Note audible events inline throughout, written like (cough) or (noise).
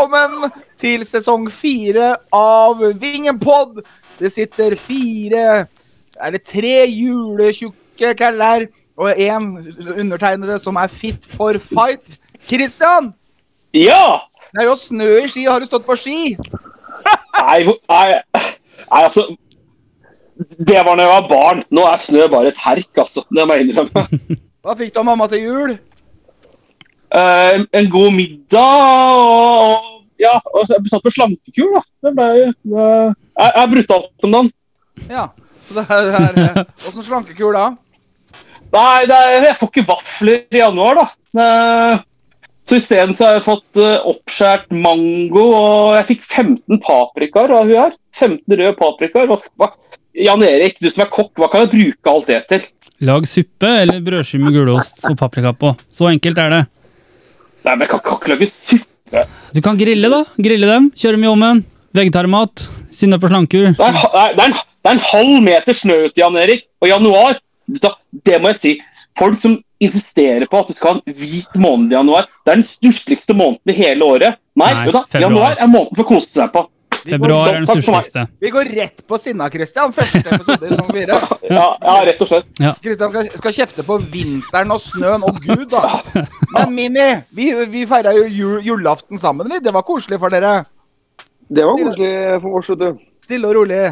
velkommen til sesong fire av Vingenpod. Det sitter fire, eller tre juletjukke keller og én undertegnede som er fit for fight. Christian! Ja! Det er jo snø i ski. Har du stått på ski? Nei, nei, nei altså Det var da jeg var barn. Nå er snø bare et herk, altså. Det må jeg innrømme. Hva fikk du av mamma til jul? Uh, en god middag og Ja, og jeg satt på slankekur, da. Det ble det, Jeg jeg er brutalt om dagen. Ja. Så det er, det er Åssen slankekur da? Nei, det er, jeg får ikke vafler i januar, da. Eh, så isteden så har jeg fått oppskåret mango, og jeg fikk 15 paprikaer av hun her. 15 røde paprikaer. Jan Erik, du som er kokk, hva kan jeg bruke alt det til? Lag suppe eller brødskive med gulost og paprika på. Så enkelt er det. Nei, men jeg kan, kan ikke lage suppe. Du kan grille, da. Grille dem. Kjøre dem i ovnen. Vegetarmat. Sinne på slankur. Det det, det, er en, halv meter snø ute, Jan Erik. Og januar, det må jeg si. Folk som insisterer på at du skal ha en hvit måned i januar, det er den stussligste måneden i hele året. Nei, Nei, februar. januar er måneden for å kose seg på. Februar er den for vi går rett på sinna, Christian. Første episode i sesong fire. Ja, ja rett og slett. Christian, skal, skal kjefte på vinteren og snøen og Gud, da. Men Mini, vi, vi feira jo jul, julaften sammen. vi. Det var koselig for dere. Det var koselig for oss, vet du. Stille og rolig.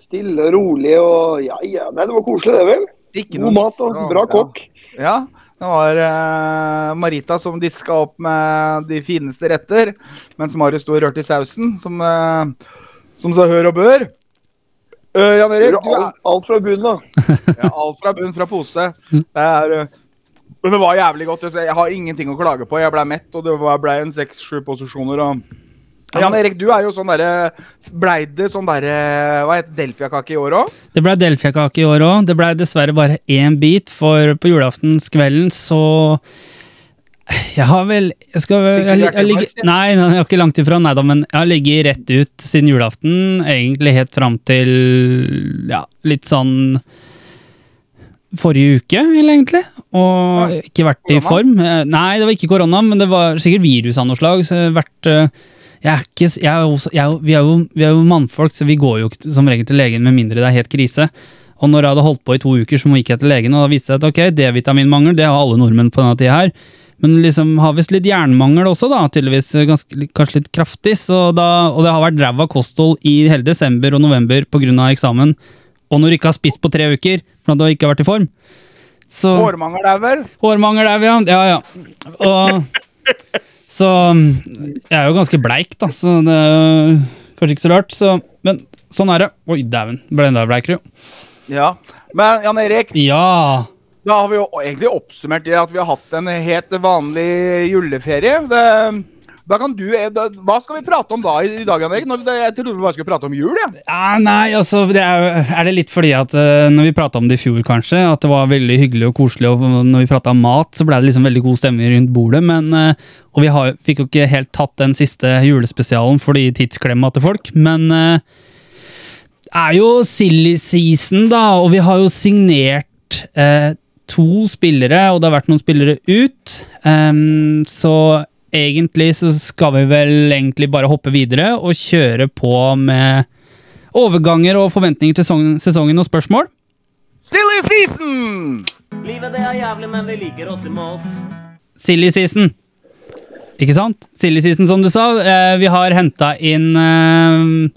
Stille og rolig og ja, ja. Nei, det var koselig, det, vel. God mat og bra kokk. Ja. Det var uh, Marita som diska opp med de fineste retter, mens Marius sto og rørte i sausen, som, uh, som så hør og bør. Uh, Jan Erik, du er alt, fra bunnen da. (laughs) ja, alt fra bunn fra pose. Det er Men det var jævlig godt. Jeg har ingenting å klage på. Jeg ble mett, og det var- ble en seks-sju posisjoner. og Jan Erik, du er jo sånn derre Blei det sånn derre Hva heter Delfia-kake i år òg? Det ble delfiakake i år òg. Det ble dessverre bare én bit, for på julaftenskvelden så Jeg har vel jeg skal, vel, jeg, jeg, ligger. Nei, jeg er ikke langt ifra, nei da, men jeg har ligget rett ut siden julaften. Egentlig helt fram til ja, litt sånn Forrige uke, eller egentlig. Og ikke vært i form. Eh, Nei, det var ikke korona, men det var sikkert virus av noe slag. Så jeg har vært eh, jeg er ikke, jeg er også, jeg er, vi, er jo, vi er jo mannfolk, så vi går jo som regel til legen med mindre det er helt krise. Og når jeg hadde holdt på i to uker, så gikk jeg til legen, og da viste det seg at ok, D-vitaminmangel, det har alle nordmenn på denne tida her. Men liksom har visst litt jernmangel også, da, tydeligvis ganske, kanskje litt kraftig. Så da, og det har vært ræva kosthold i hele desember og november pga. eksamen. Og når du ikke har spist på tre uker, for du ikke har vært i form. Så Hårmangel er vel? Hårmangel er vi ja. Ja, ja. Og Så Jeg er jo ganske bleik, da, så det er kanskje ikke så rart. Så, men sånn er det. Oi, dæven. Ble enda bleikere, jo. Ja. Men Jan Erik, Ja. da har vi jo egentlig oppsummert det at vi har hatt en helt vanlig juleferie. Det, da kan du, eh, da, hva skal vi prate om da i, dag, Henrik? Jeg trodde vi bare skulle prate om jul, jeg. ja nei, altså det er, er det litt fordi at uh, når vi prata om det i fjor, kanskje, at det var veldig hyggelig og koselig, og når vi prata om mat, så ble det liksom veldig god stemning rundt bordet, men uh, Og vi har, fikk jo ikke helt tatt den siste julespesialen fordi tidsklemma til folk, men uh, det er jo silly season, da, og vi har jo signert eh, to spillere, og det har vært noen spillere ut. Um, så egentlig så skal vi vel egentlig bare hoppe videre og kjøre på med overganger og forventninger til sesongen, sesongen og spørsmål. Silly season! Livet det er jævlig, men vi liker oss i Moss. Silly season. Ikke sant? Silly season, som du sa. Eh, vi har henta inn eh,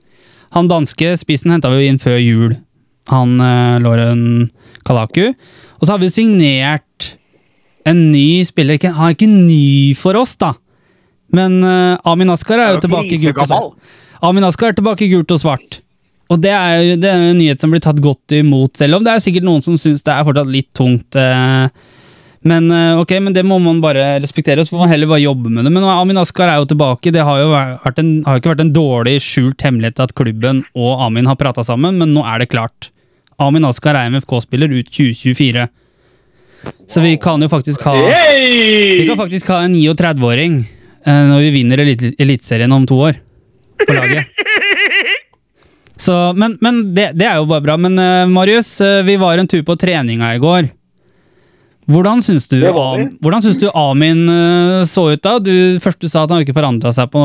Han danske spissen henta vi inn før jul. Han eh, Lauren Kalaku. Og så har vi signert en ny spiller. Han er ikke ny for oss, da. Men uh, Amin Askar er jo tilbake i gult og svart. Amin Askar er tilbake i gult og svart. Og det er jo det er en nyhet som blir tatt godt imot, selv om det er sikkert noen som syns det er fortsatt litt tungt. Eh, men eh, ok, men det må man bare respektere, og så får man heller bare jobbe med det. Men Amin Askar er jo tilbake. Det har jo en, har ikke vært en dårlig skjult hemmelighet at klubben og Amin har prata sammen, men nå er det klart. Amin Askar er MFK-spiller ut 2024. Så vi kan jo faktisk ha Vi kan faktisk ha en 39-åring eh, når vi vinner Elit- Eliteserien om to år. På laget. (laughs) Så, men men det, det er jo bare bra. Men eh, Marius, eh, vi var en tur på treninga i går. Hvordan syns du, hvordan syns du Amin eh, så ut da? Du først du sa at han ikke forandra seg, på,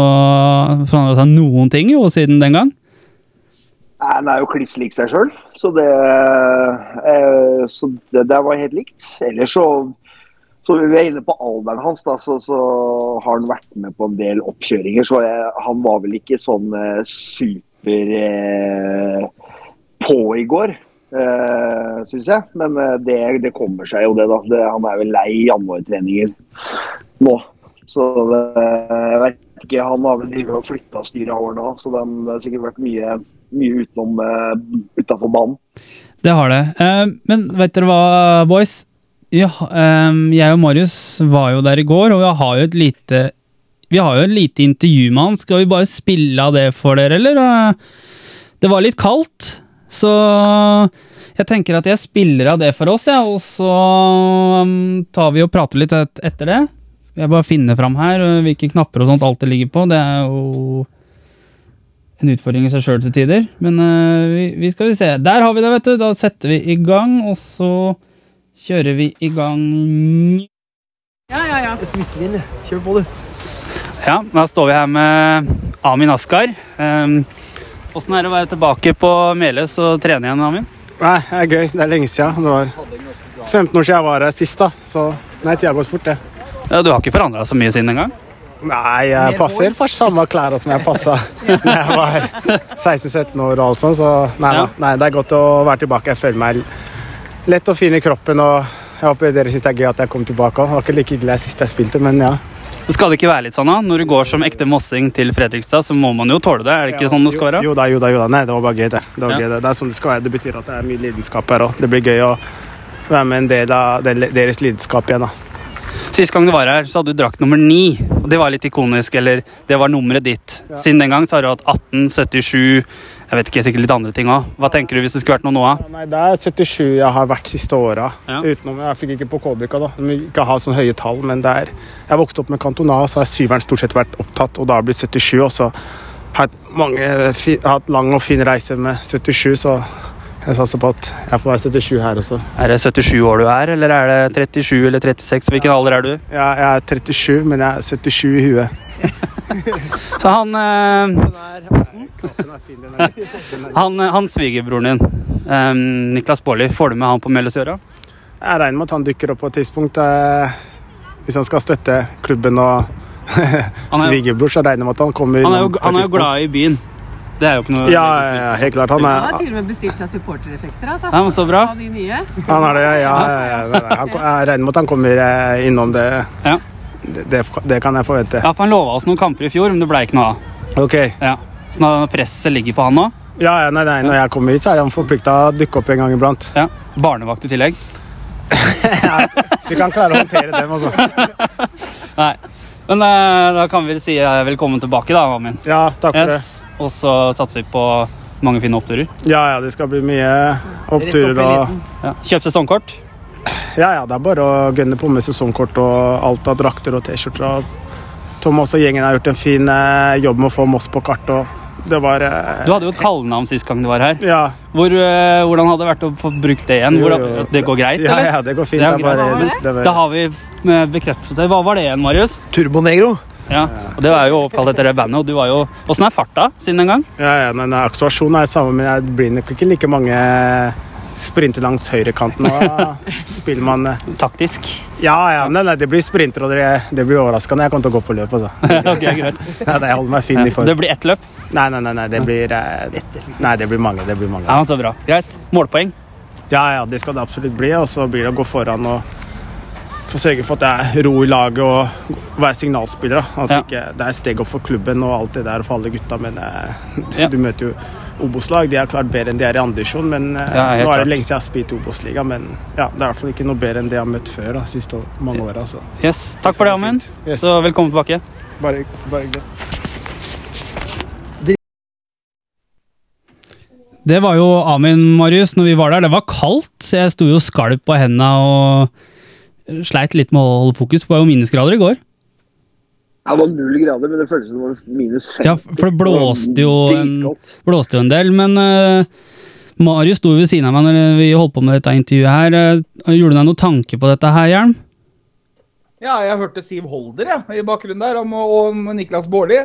forandret seg noen ting jo, siden den gang. Nei, Han er jo kliss lik seg sjøl, så det eh, Så det det var helt likt. Ellers så så vi er inne på alderen hans, da, så, så har han vært med på en del oppkjøringer. Så jeg, han var vel ikke sånn eh, super eh, på i går, eh, syns jeg. Men eh, det, det kommer seg jo, det, da. Det, han er vel lei januartreninger nå. Så jeg vet ikke, han har vel flytta styret over nå, så det har sikkert vært mye, mye utenom uh, utafor banen. Det har det. Eh, men vet dere hva, boys? Ja, um, jeg og Marius var jo der i går, og vi har jo et lite Vi har jo et lite intervju med han. Skal vi bare spille av det for dere, eller? Eh, Det var litt kaldt, så jeg tenker at jeg spiller av det for oss, ja, og så tar vi og prater litt et etter det. Skal jeg bare finne fram her uh, hvilke knapper og sånt alt det ligger på. Det er jo en utfordring i seg sjøl til tider. Men uh, vi, vi skal vi se. Der har vi det, vet du. Da setter vi i gang, og så kjører vi i gang Ja, ja, ja. Kjør på, du. Ja, da står vi her med Amin Askar. Um, Åssen er det å være tilbake på Meløs og trene igjen, Amin? Nei, det er gøy. Det er lenge siden. Det var 15 år siden jeg var her sist, da. Så nei, tida har gått fort, det. Ja, du har ikke forandra så mye siden den gang? Nei, jeg passer for samme klær som jeg passa (laughs) (laughs) da jeg var 16-17 år og alt sånt, så nei, Ja. nei, det er godt å være tilbake. Jeg føler meg lett og fin i kroppen, og jeg håper dere syns det er gøy at jeg kom tilbake. Det var ikke like ille sist jeg spilte, men ja. Skal det ikke være litt sånn, da? Når du går som ekte mossing til Fredrikstad, så må man jo tåle det? Er det ikke sånn det skal være? Jo da, jo da, jo da. Nei, det var bare gøy, det. Det, var Ja. gøy, det. det er sånn det skal være. Det betyr at det er mye lidenskap her òg. Det blir gøy å være med en del av deres lidenskap igjen, da. Sist gang du var her, så hadde du drakt nummer ni. Og det var litt ikonisk, eller det var nummeret ditt. Siden den gang så har du hatt 18, 77 Jeg vet ikke, sikkert litt andre ting òg. Hva tenker du hvis det skulle vært noe nå Ja, Nei, Det er 77 jeg har vært siste åra. Ja. Utenom Jeg fikk ikke på Kolbykka, da. De ikke ha sånne høye tall, men det er Jeg vokste opp med Cantona, så har syveren stort sett vært opptatt, og da har det blitt 77. Og så har jeg hatt lang og fin reise med 77, så jeg satser på at jeg får være 77 her også. Er det 77 år du er, eller er det 37 eller 36? Hvilken alder er du? Ja, jeg er 37, men jeg er 77 i huet. (laughs) Så han Han, han svigerbroren din, eh, Niklas Baarli, får du med han på Melløsøra? Jeg regner med at han dukker opp på et tidspunkt. Eh, hvis han skal støtte klubben og (laughs) er- svigerbror, så regner jeg med at han kommer. Han er jo, han er jo glad i byen. Det er jo ikke noe Ja, ja, helt klart. Han Han er, har til og med bestilt seg supportereffekter. Altså. Ja, så bra. Han er det, ja. ja, ja, ja. Han, jeg regner med at han kommer eh, innom det. Ja. Det, det, kan jeg forvente. Ja, for Han lova oss noen kamper i fjor, men det ble ikke noe av. Ok. Ja. Så når presset ligger på han nå. Ja, ja, nei, nei, når jeg kommer hit, så er han forplikta å dukke opp en gang iblant. Ja. Barnevakt i tillegg. (laughs) Du kan klare å håndtere dem, altså. (laughs) Nei. Men eh, da kan vi vel si eh, velkommen tilbake, da, Amin. Ja, takk for det. Og så satser vi på mange fine oppturer. Ja, ja, det skal bli mye oppturer og Ja. Kjøp sesongkort. Ja, ja, det er bare å gønne på med sesongkort og alt av drakter og T-skjorter. Thomas og gjengen har gjort en fin eh, jobb med å få Moss på kart. det var eh, Du hadde jo et kallenavn sist gang du var her. Ja, Hvor, eh, hvordan hadde det vært å få brukt det igjen? Jo, Hvordan, jo, det går greit, ja, eller? ja, det går fint. Det Det bare. Det? det var, Da har vi bekreftet bekreftelse. Hva var det igjen, Marius? Turbonegro. Ja, og Det er jo oppkalt etter det bandet. og du var jo... Åssen er farta siden den gang? Ja, ja, men Akselerasjonen er samme, men det blir nok ikke like mange sprinter langs høyrekanten. og Da (laughs) spiller man eh, Taktisk. Ja, ja, nei, nei, det blir sprinter, og det, det blir overraskende. Jeg kommer til å gå på løp, altså. (laughs) ok, greit. Ja, jeg holder meg fin i form. Det blir ett løp. Nei, nei, nei, nei, det blir eh, Nei, det blir mange. Det blir mange. Ja, så bra. Greit. Målpoeng. Ja, ja, det skal det absolutt bli. Og så blir det å gå foran og få sørge for at det er ro i laget og være signalspiller. da. At Ja. ikke, det er steg opp for klubben og alt det der for alle gutta. Men du Ja. møter jo Obos-lag. De er klart bedre enn de er i andredivisjon. Men eh, Ja, nå er klart. det lenge siden jeg har spilt i Obos-liga. Men ja, det er i hvert fall ikke noe bedre enn det jeg har møtt før da, siste mange åra. Altså. Yes. Takk for det, Amund. Yes. Så velkommen tilbake. Bare, bare hyggelig. Det var jo Amin, Marius, når vi var der. Det var kaldt, så jeg sto jo skalv på hendene og sleit litt med å holde fokus. på var jo minusgrader i går. Det var null grader, men det føltes som det var minus 50. Ja, for det blåste jo en, blåste jo en del, men uh, Marius sto ved siden av meg når vi holdt på med dette intervjuet her. Uh, Gjorde du deg noen tanke på dette her, Hjelm? Ja, jeg hørte Siv Holder ja, i bakgrunnen der, om, om Niklas Baarli.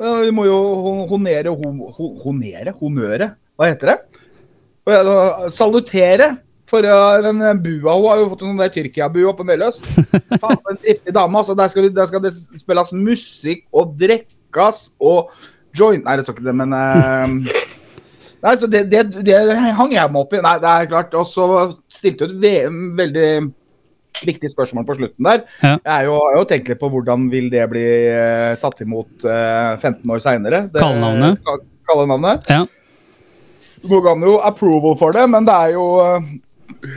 Uh, Vi må jo hon- honere hon- hon- Honere? Honøre? Hva heter det? Og salutere for uh, den bua. Hun har jo fått en sånn der Tyrkia-bu oppe Meløs. (laughs) Faen, en driftig dame. altså. Der skal, der skal det spilles musikk og drikkes og joint Nei, det skal ikke det, men uh, (laughs) Nei, så det, det, det hang jeg meg opp i. Nei, det er klart. Og så stilte du et veldig viktig spørsmål på slutten der. Ja. Jeg er jo, har jo tenkt litt på hvordan vil det bli uh, tatt imot uh, 15 år seinere. Kallenavnet. Kallenavnet. Ja. Nå går an jo approval for det, men det er jo eh,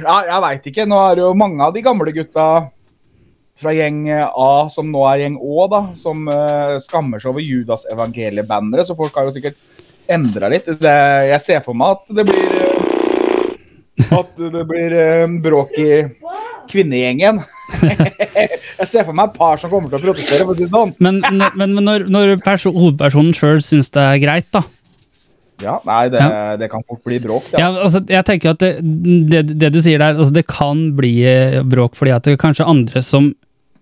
Ja, jeg veit ikke. Nå er det jo mange av de gamle gutta fra gjeng A, som nå er gjeng Å, da, som uh, skammer seg over Judas evangeliebannere, så folk har jo sikkert endra litt. Det, jeg ser for meg at det blir eh, At det blir eh, bråk i kvinnegjengen. (laughs) jeg ser for meg et par som kommer til å protestere, for å si det sånn. Men, men, men når, når hovedpersonen sjøl syns det er greit, da Ja, nei, det, Ja. det kan fort bli bråk. Ja. ja, altså. altså, Jeg tenker at det, det, det du sier der, altså, det kan bli eh, bråk fordi at det er kanskje andre som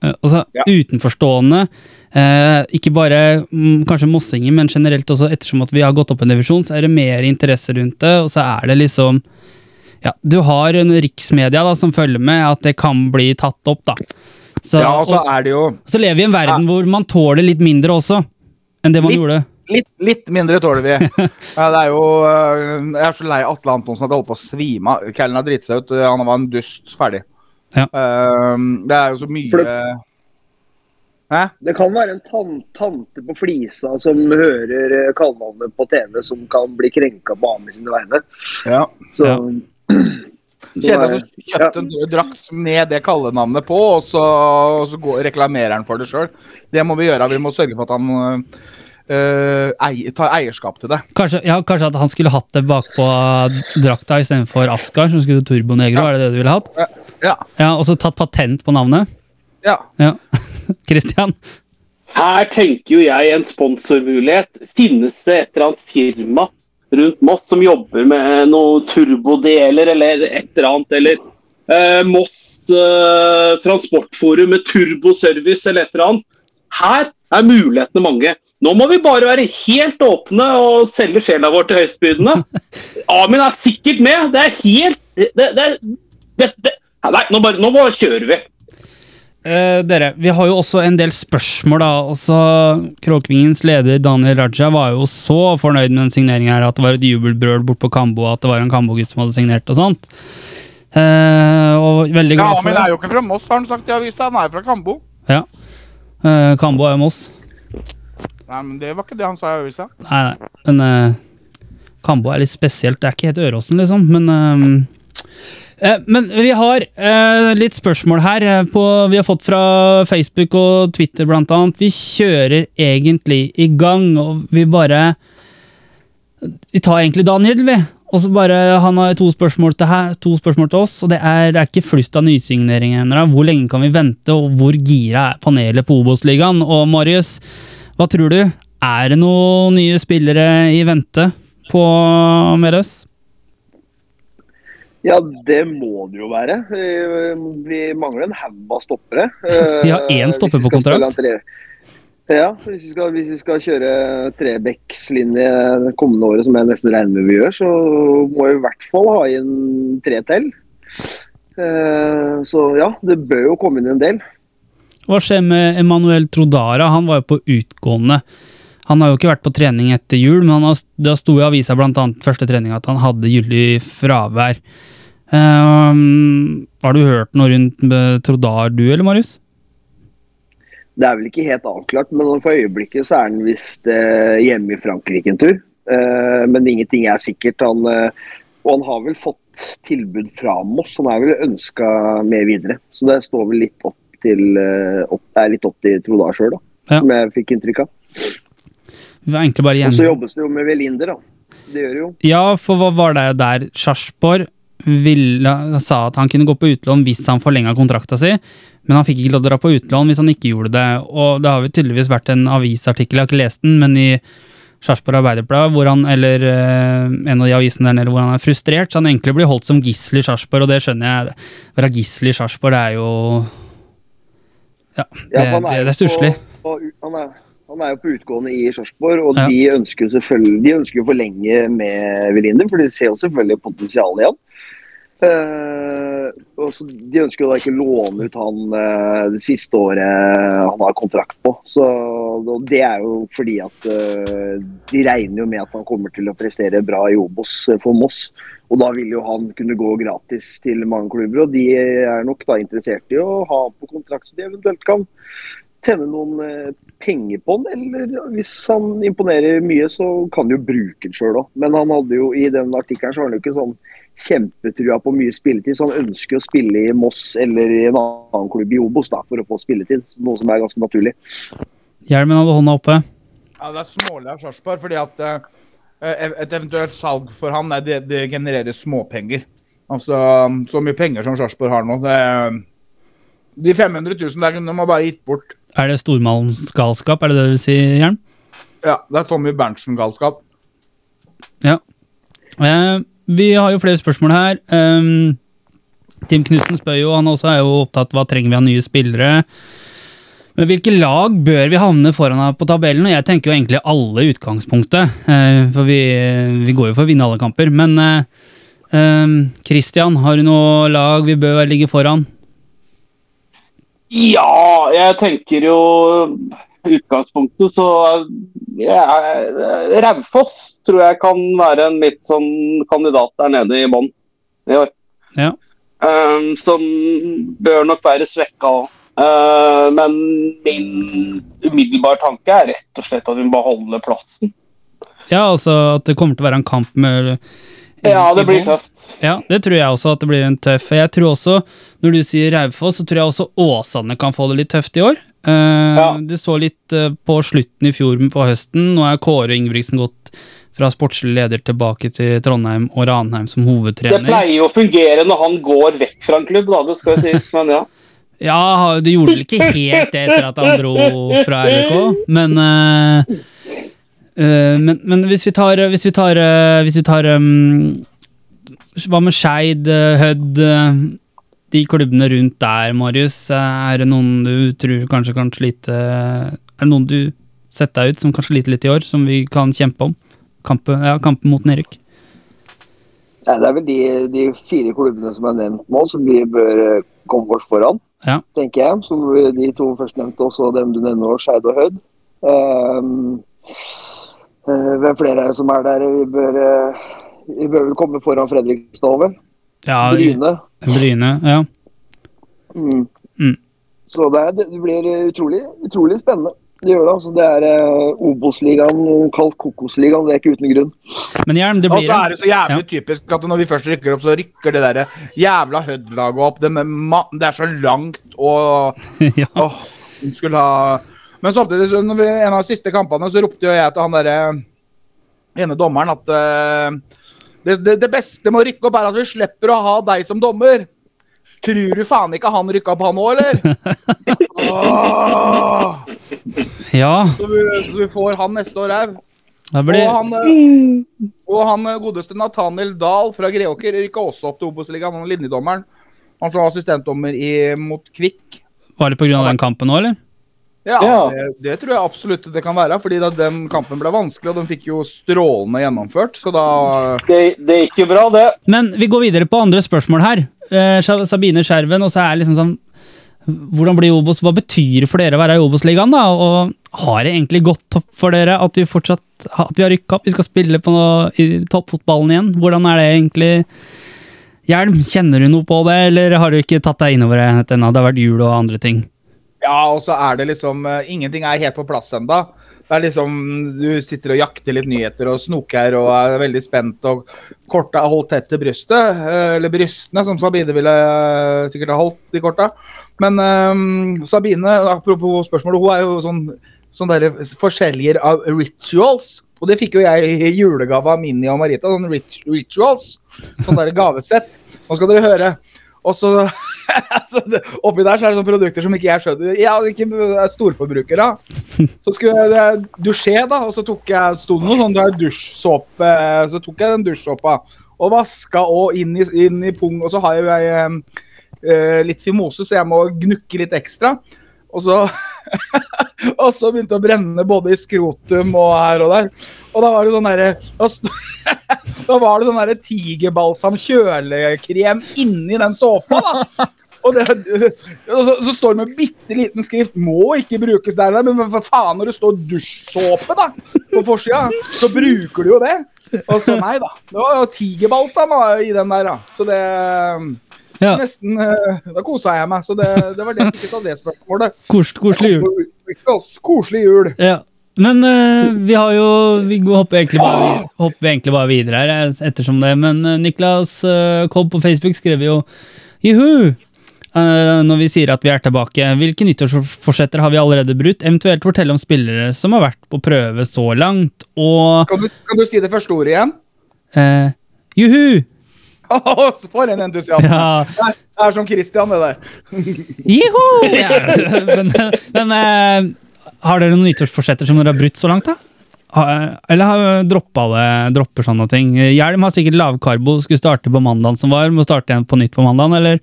eh, altså, Ja. Utenforstående, eh, ikke bare mm, kanskje mossinger, men generelt også ettersom at vi har gått opp en divisjon, så er det mer interesse rundt det, og så er det liksom ja, Du har en riksmedia da, som følger med, at det kan bli tatt opp, da. Så, ja, og så er det jo så lever vi i en verden hvor man tåler litt mindre også, enn det man Litt. gjorde. Litt, litt mindre tåler vi. (laughs) Det er jo øh, Jeg er så lei Atle Antonsen at jeg holdt på å svime av. Callen har dritt seg ut. Han var en dust ferdig. Ja. Ehm, det er jo så mye det, Hæ? Det kan være en tan tante på Flisa som hører eh, kallenavnet på TV, som kan bli krenka på Ami sine vegne. Ja. Så Ja. Kjedelig at du kjøpte en drakt med det kallenavnet på, og så, og så går, reklamerer han for det sjøl. Det må vi gjøre. Vi må sørge for at han øh, ei, tar eierskap til det. Kanskje, ja, kanskje at han skulle hatt det bakpå drakta istedenfor Askar, som skulle Turbo Negro. Er det det du ville hatt? Ja. Ja, Og så tatt patent på navnet? ja. Ja. (laughs) Christian? Her tenker jo jeg en sponsormulighet. Finnes det et eller annet firma rundt Moss som jobber med noen turbodeler eller et eller annet, eller uh, Moss uh, Transportforum med turboservice eller et eller annet. Her er mulighetene mange. Nå må vi bare være helt åpne og selge sjela vår til høystbydende. (laughs) Amin er sikkert med. Det er helt det, det, det. Nei, nå bare, nå bare kjører vi. Eh, dere, vi har jo også en del spørsmål, da. Altså, Kråkvingens leder Daniel Raja var jo så fornøyd med den signeringen her, at det var et jubelbrøl bort på Kambo, at det var en Kambo-gutt som hadde signert og sånt. Eh, og veldig ja, glad for men det det. er jo ikke fra Moss, har han sagt i avisa. Han er fra Kambo. Ja. Eh, Kambo er jo Moss. Nei, men det var ikke det han sa i avisa. Nei, nei. Men uh, Kambo er litt spesielt. Det er ikke helt Øråsen, liksom, men uh, uh, Men vi har litt spørsmål her. På, vi har fått fra Facebook og Twitter, blant annet. Vi kjører egentlig i gang, og vi bare Vi tar egentlig Daniel, vi. Og så bare, Han har to spørsmål til, her, to spørsmål til oss, og det er, det er ikke flust av nysigneringer ennå. Hvor lenge kan vi vente, og hvor gira er panelet på Obos-ligaen? Og Marius, hva tror du? Er det noen nye spillere i vente på Meløs? Ja, det må det jo være. Eh, Vi mangler en haug av stoppere. (laughs) Vi har én Eh, stopper på kontrakt. Ja, hvis vi, skal, hvis vi skal kjøre trebeckslinje det kommende året, som jeg nesten regner med vi gjør, så må vi i hvert fall ha inn tre til. Eh, Så ja, det bør jo komme inn en del. Hva skjer med Emanuel Trodara? Han var jo på utgående. Han har jo ikke vært på trening etter jul, men da det sto i avisa annet første trening at han hadde gyldig fravær. Um, har du hørt noe rundt Trodar, du eller Marius? Det er vel ikke helt avklart, men for øyeblikket så er han visst eh, hjemme i Frankrike en tur. Eh, men ingenting er sikkert. Han, eh, og han har vel fått tilbud fra Moss. Han er vel ønska med videre. Så det står vel litt opp til eh, opp, er litt opp til Trodar sjøl. Ja. Som jeg fikk inntrykk av. Vi var egentlig bare Og så jobbes det jo med Velinder, da. Det gjør det jo. Ja, for hva var det der Sarpsborg ville- sa at han kunne gå på utlån hvis han forlenga kontrakta si, men han fikk ikke lov til å dra på utlån hvis han ikke gjorde det. Og det har jo tydeligvis vært en avisartikkel, jeg har ikke lest den, men i Sarpsborg Arbeiderblad, hvor han, eller eh, en av de avisene der nede hvor han er frustrert. Så han egentlig blir holdt som gissel i Sarpsborg, og det skjønner jeg. Å være gissel i Sarpsborg, det er jo Ja, det, Ja, det, det er stusslig. Han han er jo på utgående i Sarpsborg, og Ja. de ønsker jo selvfølgelig ønsker å forlenge med Velinder, for de ser jo selvfølgelig potensial i han. Uh, og så De ønsker jo da ikke låne ut han uh, det siste året han har kontrakt på. Så Det er jo fordi at uh, de regner jo med at han kommer til å prestere bra i Obos eh, for Moss. Og da vil jo han kunne gå gratis til mange klubber, og de er nok da interessert i å ha på kontrakt så de eventuelt kan tjene noen eh, penger på den, eller hvis han imponerer mye, så kan han jo bruke den sjøl òg. Men han hadde jo i den artikkelen så har han jo ikke sånn kjempetrua på mye spilletid, så han ønsker å spille i Moss eller i en annen klubb i Obos da, for å få spilletid. Noe som er ganske naturlig. Hjelmen hadde hånda oppe. Ja, Det er smålig av Sarpsborg, fordi at uh, et eventuelt salg for han, nei, det, det genererer småpenger. Altså, Så mye penger som Sarpsborg har nå det, De 500 000 der kunne de bare gitt bort. Er det stormannsgalskap, er det det du vil si, Hjelm? Ja, Det er Tommy Berntsen-galskap. Ja. Eh, vi har jo flere spørsmål her. Um, Tim Knutsen spør jo, han også er jo opptatt hva trenger vi av nye spillere. Men hvilke lag bør vi havne foran her på tabellen? Og jeg tenker jo egentlig alle i utgangspunktet, eh, for vi, vi går jo for å vinne alle kamper. Men eh, um, Christian, har du noe lag vi bør ligge foran? Ja, jeg tenker jo utgangspunktet så ja, Raufoss tror jeg kan være en litt sånn kandidat der nede i bånn i år. Ja. Um, som bør nok være svekka òg. men min umiddelbare tanke er rett og slett at hun beholder beholde plassen. Ja, altså at det kommer til å være en kamp med Ja, det blir tøft. Ja, det tror jeg også at det blir en tøff. Jeg tror også, når du sier Raufoss, så tror jeg også Åsane kan få det litt tøft i år. Uh, Ja. Det så litt uh, på slutten i fjor på høsten. Nå er Kåre Ingebrigtsen gått fra sportslig leder tilbake til Trondheim og Ranheim som hovedtrener. Det pleier jo å fungere når han går vekk fra en klubb, da, det skal jo sies, men ja. (laughs) Ja, det gjorde vel ikke helt det etter at han dro fra RBK, men eh, men, men hvis vi tar Hvis vi tar, eh, hvis vi tar um, Hva med Skeid, eh, Hødd eh, De klubbene rundt der, Marius. eh, Er det noen du tror kanskje kan slite Er det noen du setter deg ut som kan slite litt i år, som vi kan kjempe om? Kampen, ja, kampen mot nedrykk. Ja, det er vel de, de fire klubbene som er nevnt nå, som vi bør eh, komme oss foran, Ja. tenker jeg. Så de to førstnevnte, også dem du nevner, Skeid og Hødd. Eh, hvem flere er det som er der? Vi bør, eh, vi bør vel komme foran Fredrikstad? Ja, Bryne. Bryne. Ja. Mm. Mm. Så det, er, det blir eh, utrolig, utrolig spennende. Det gjør det. altså. Det er eh, Obos-ligaen, kalt Kokosligaen. Det er ikke uten grunn. Men Hjelm, det Og blir så er det så jævlig typisk at når vi først rykker opp, så rykker det der jævla Hødd-laget opp. Det, med det er så langt og (laughs) ja. Åh, skulle ha Men samtidig, så når vi, en av de siste kampene, så ropte jo jeg til han derre ene dommeren at uh, det, det, det beste med å rykke opp er at vi slipper å ha deg som dommer. Tror du faen ikke han rykka opp, han òg, eller? oh! (laughs) ja, så, vi, så vi får han neste år òg. Blir... Og han, eh, og han eh, godeste Nathaniel Dahl fra Greåker rykka også opp til Obos-ligaen, han linjedommeren. Han som var assistentdommer i, mot Kvikk. Var det pga. den kampen nå, eller? Ja, Ja. Det, det tror jeg absolutt det kan være. fordi da den kampen ble vanskelig, og den fikk jo strålende gjennomført. Så da Det, det gikk jo bra, det. Men vi går videre på andre spørsmål her. Eh, Sabine Skjerven, og så er liksom sånn Hvordan blir Obos? Hva betyr det for dere å være i Obos-ligaen, da? Og har det egentlig gått opp for dere at vi fortsatt at vi har rykka opp? Vi skal spille på noe, i toppfotballen igjen. Hvordan er det egentlig? Hjelm, kjenner du noe på det, eller har du ikke tatt deg innover det ennå? Det har vært jul og andre ting. Ja, og så er det liksom uh, Ingenting er helt på plass ennå. Det er liksom Du sitter og jakter litt nyheter og snoker og er veldig spent, og korta er holdt tett til brystet. eh, Eller brystene, som Sabine ville eh, sikkert ha holdt de korta. Men um, Sabine, apropos spørsmålet, hun er jo sånn sånn der forskjellige av rituals. Og det fikk jo jeg i julegave av Minni og Marita. Sånn rit rituals. Sånn der gavesett. Nå skal dere høre. Og så (laughs) så det, oppi der så er det sånne produkter som ikke jeg skjønner. Jeg ikke er storforbruker av. Så skulle jeg dusje, da, og så tok jeg sto det noe sånn dusjsåpe. Så tok jeg den dusjsåpa og vaska og inn i, inn i pung. Og så har jeg eh, litt fimose, så jeg må gnukke litt ekstra. Og så (laughs) Og så begynte det å brenne både i skrotum og her og der. Og da var det sånn derre da, (laughs) var det sånn tigerbalsam kjølekrem inni den såpa, da. Og, det, (laughs) så, så står det med bitte liten skrift 'må ikke brukes der', men for faen, når det står dusjsåpe da, på forsida, så bruker du jo det. Og så nei, da. Det var jo tigerbalsam i den der, da. Så det Ja. Nesten eh, Da kosa jeg meg. Så det, det var det jeg fikk av det spørsmålet. Kos, koselig jul. Koselig jul. Ja. Men uh, vi har jo Vi hopper egentlig bare, hopper egentlig bare videre her eh, ettersom det. Men uh, Niklas uh, Kobb på Facebook skrev jo juhu! Eh, når vi sier at vi er tilbake. Hvilke nyttårsforsetter har vi allerede brutt? Eventuelt fortelle om spillere som har vært på prøve så langt. Og Kan du, kan du si det første ordet igjen? eh, juhu! (laughs) For en entusiasme. Ja. Det er som Christian, det der. (laughs) Juhu! Ja, (laughs) men men eh, har dere noen nyttårsforsetter som dere har brutt så langt, da? Eller har droppa det, dropper sånne ting? Hjelm har sikkert lavkarbo, skulle starte på mandagen som var. Må starte igjen på nytt på mandagen, eller?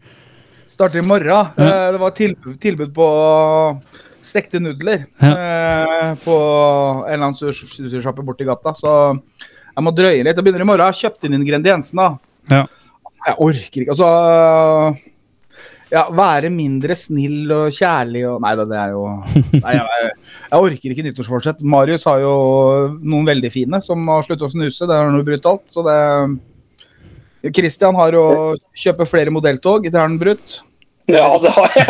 Starter i morgen. Eh, Det var tilbud, tilbud på stekte nudler eh, på en eller annen sushisjappe borti gata. Så jeg må drøye litt. Jeg begynner i morgen. Jeg har kjøpt inn ingrediensene. Ja. Jeg orker ikke. Altså ja, Være mindre snill og kjærlig og Nei det er jo Nei, jeg, jeg orker ikke nyttårsforsett. Marius har jo noen veldig fine som har sluttet å snuse. Det er noe brutalt. Så det Christian har å kjøpe flere modelltog. Det har han brutt. Ja, det har jeg.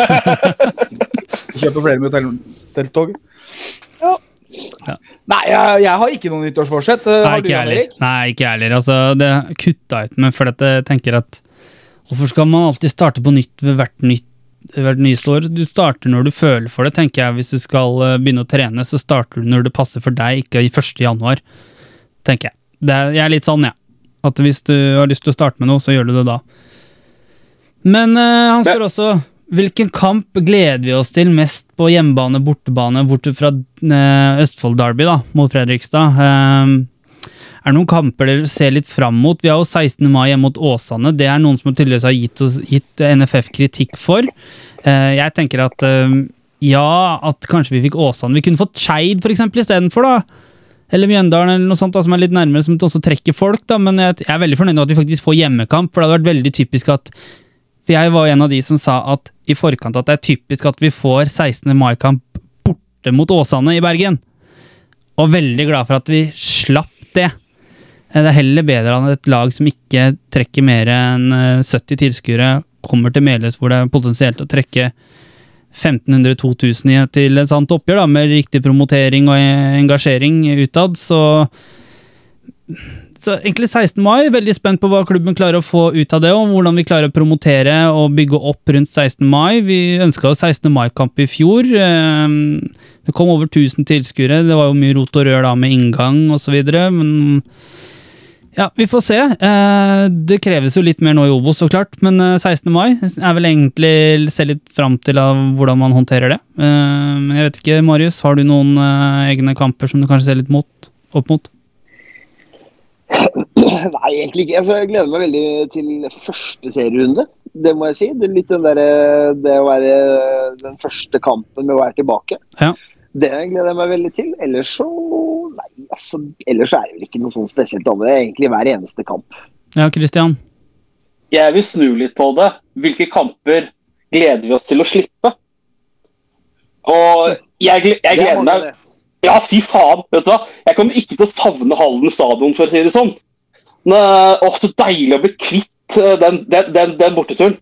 (laughs) Kjøper flere modelltog. Ja. Ja. Nei, jeg, jeg har ikke noe nyttårsforsett. Eh, Nei, ikke jeg heller. Nei, ikke jeg heller. Altså, det kutta ut meg, for jeg tenker at Hvorfor skal man alltid starte på nytt ved hvert nytt hvert nyeste Du starter når du føler for det, tenker jeg. Hvis du skal eh, begynne å trene, så starter du når det passer for deg, ikke i 1. januar. Tenker jeg. Det er, jeg er litt sånn, jeg. Ja. At hvis du har lyst til å starte med noe, så gjør du det da. Men uh, han spør også Hvilken kamp gleder vi oss til mest på hjemmebane, bortebane, bort fra uh, Østfold Derby, da, mot Fredrikstad? Uh, er det noen kamper dere ser litt fram mot? Vi har jo 16. mai hjemme mot Åsane. Det er noen som tydeligvis har gitt, oss- gitt NFF kritikk for. Eh, jeg tenker at eh, ja, at kanskje vi fikk Åsane. Vi kunne fått Skeid istedenfor, da. Eller Mjøndalen eller noe sånt da, som er litt nærmere, som også trekker folk. da, Men jeg, jeg er veldig fornøyd med at vi faktisk får hjemmekamp, for det hadde vært veldig typisk at For jeg var en av de som sa at i forkant at det er typisk at vi får 16. mai-kamp borte mot Åsane i Bergen. Og veldig glad for at vi slapp det. Eh, Det er heller bedre enn et lag som ikke trekker mer enn eh, 70 tilskuere, kommer til Meløs hvor det er potensielt å trekke 1500-2000 til et sånt oppgjør, da, med riktig promotering og eh, engasjering utad, så så egentlig 16. mai, veldig spent på hva klubben klarer å få ut av det, og hvordan vi klarer å promotere og bygge opp rundt 16. mai. Vi ønska oss 16. mai-kamp i fjor. eh, Det kom over 1000 tilskuere. Det var jo mye rot og rør da med inngang osv. Men ja, vi får se. Eh, Det kreves jo litt mer nå i Obos, så klart. Men eh, 16. mai er vel egentlig se litt fram til av hvordan man håndterer det. Eh, Men jeg vet ikke, Marius, har du noen eh, egne kamper som du kanskje ser litt mot, opp mot? Nei, egentlig ikke. Altså, jeg gleder meg veldig til første serierunde. Det må jeg si. Det, er litt den der, det å være den første kampen med å være tilbake. Ja. Det gleder jeg meg veldig til. Ellers så Nei, altså. Ellers er det vel ikke noe sånn spesielt annet. Det er egentlig hver eneste kamp. Ja, Christian? Jeg vil snu litt på det. Hvilke kamper gleder vi oss til å slippe? Og jeg, jeg er gleder meg. Ja, fy faen. vet du hva? Jeg kommer ikke til å savne Halden stadion, for å si det sånn. Men, åh, så deilig å bli kvitt eh, den, den, den, den borteturen.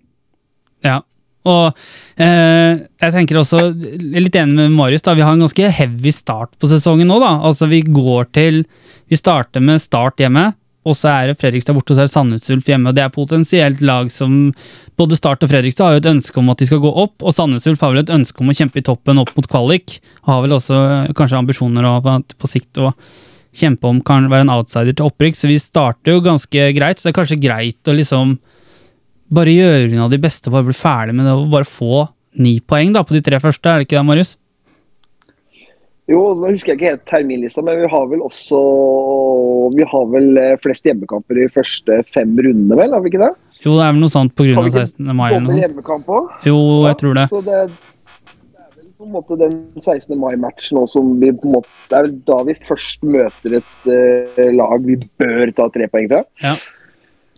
Ja. Og eh, jeg tenker også, jeg er litt enig med Marius, da, vi har en ganske heavy start på sesongen nå. da. Altså Vi går til Vi starter med Start hjemme, og så er det Fredrikstad borte, og så er det Sandnes hjemme. og Det er potensielt lag som Både Start og Fredrikstad har jo et ønske om at de skal gå opp, og Sandnes har vel et ønske om å kjempe i toppen opp mot kvalik. Og har vel også eh, kanskje ambisjoner om at på sikt å kjempe om kan være en outsider til opprykk, så vi starter jo ganske greit. Så det er kanskje greit å liksom bare gjøre unna de beste bare bli ferdig med det og bare få ni poeng da, på de tre første, er det ikke det, Marius? Jo, nå husker jeg ikke helt terminlista, men vi har vel også Vi har vel eh, flest hjemmekamper i første fem rundene, vel? Har vi ikke det? Jo, det er vel noe sånt av 16. mai eller noe hjemmekamp også? Jo, jeg tror det. Så det, det er vel på en måte den 16. mai-matchen òg som vi på en måte Det er vel da vi først møter et uh, lag vi bør ta tre poeng fra. Ja.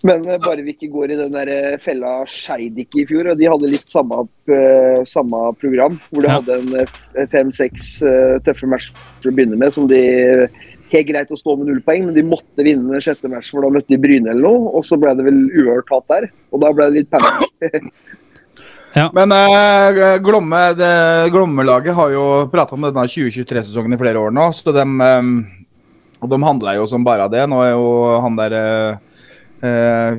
Men eh, bare vi ikke går i den der eh, fella Skeidik i fjor, og de hadde litt samme, eh, samme program. Hvor de Ja. hadde en eh, fem-seks eh, tøffe matcher til å begynne med, som de Helt greit å stå med null poeng, men de måtte vinne den sjette matchen, for da møtte de Bryne eller noe. Og så ble det vel uhørt hatt der, og da ble det litt panikk. (laughs) Men eh, Glomme, det, Glommelaget har jo prata om denne 2023-sesongen i flere år nå. så de, eh, Og de handler jo som bare det. Nå er jo han der uh,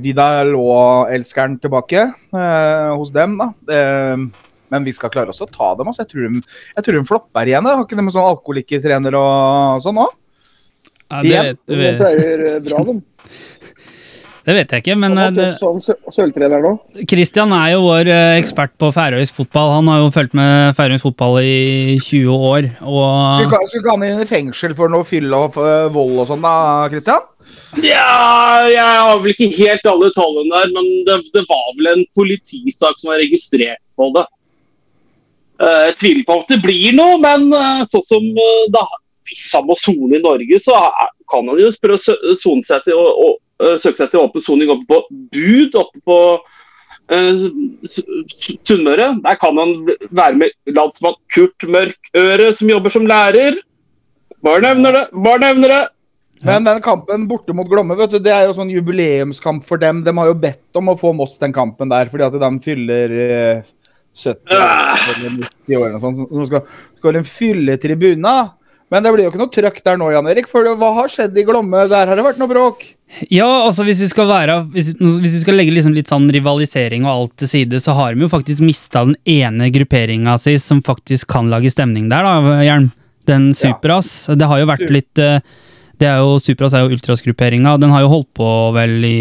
Vidar og elskeren tilbake eh, hos dem. da. Eh, men vi skal klare oss å ta dem. altså. Jeg tror de, jeg tror de flopper igjen. da. Har ikke de sånn alkoholikertrener og sånn òg? Ja, det, vet, det, De pleier eh, bra, de. (laughs) det vet jeg ikke, men Han eh, det, sånn. Christian er jo vår eh, ekspert på færøysk fotball. Han har jo fulgt med færøysk fotball i 20 år. Og skulle ikke han inn i fengsel for noe fyll og eh, vold og sånn, da, Christian? Ja, jeg har vel ikke helt alle tallene der, men det, det var vel en politisak som var registrert på det. Eh, Jeg tviler på at det blir noe, men sånn som da, hvis han må sone i Norge, så kan han jo spørre å sone seg til å søke seg til åpen soning oppe på Bud, oppe på eh, Sunnmøre. Der kan han være med landsmann Kurt Mørkøre, som jobber som lærer. Bare nevner det, bare nevner det. Men den kampen borte mot Glomme, vet du, det er jo sånn jubileumskamp for dem. De har jo bedt om å få Moss den kampen der, fordi at de fyller eh, 70 eller 90 år og sånt. Så skal, skal de fylle tribuner. Men det blir jo ikke noe trøkk der nå, Jan Erik. For hva har skjedd i Glomme? Der har det vært noe bråk. ja, altså hvis vi skal være Hvis, hvis vi skal legge liksom litt sånn rivalisering og alt til side, så har de jo faktisk mista den ene grupperinga si som faktisk kan lage stemning der, da, Hjelm. Den Superas. Det har jo vært litt eh, det er jo, Superas er jo ultrasgrupperinga. Den har jo holdt på vel i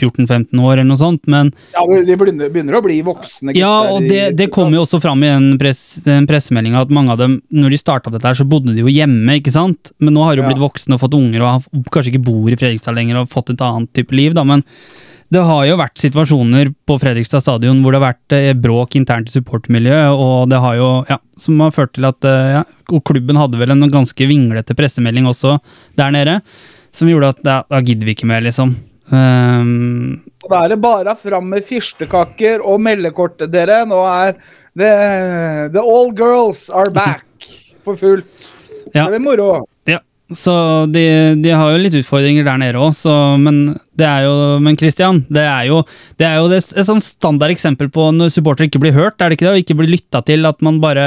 14-15 år eller noe sånt, men Ja, De begynner, å bli voksne. Ja, og det, det kom jo også fram i den, press, pressemeldinga at mange av dem, når de starta dette her, så bodde de jo hjemme, ikke sant? Men nå har de jo blitt voksne og fått unger og har, kanskje ikke bor i Fredrikstad lenger og fått et annet type liv, da, men det har jo vært situasjoner på Fredrikstad stadion hvor det har vært eh, bråk internt i supportermiljøet, og det har jo, ja, som har ført til at eh, ja, klubben hadde vel en ganske vinglete pressemelding også der nede, som gjorde at da, da gidder vi ikke mer, liksom. Ehm, Så da er det bare fram med fyrstekaker og meldekort, dere. Nå er the, the all girls are back for fullt. Ja. Det blir moro. Ja, så de, de har jo litt utfordringer der nede òg, men det er jo Men Christian, det er jo, det er jo det, et sånn standard eksempel på når supportere ikke blir hørt, er det ikke det? Og ikke blir lytta til, at man bare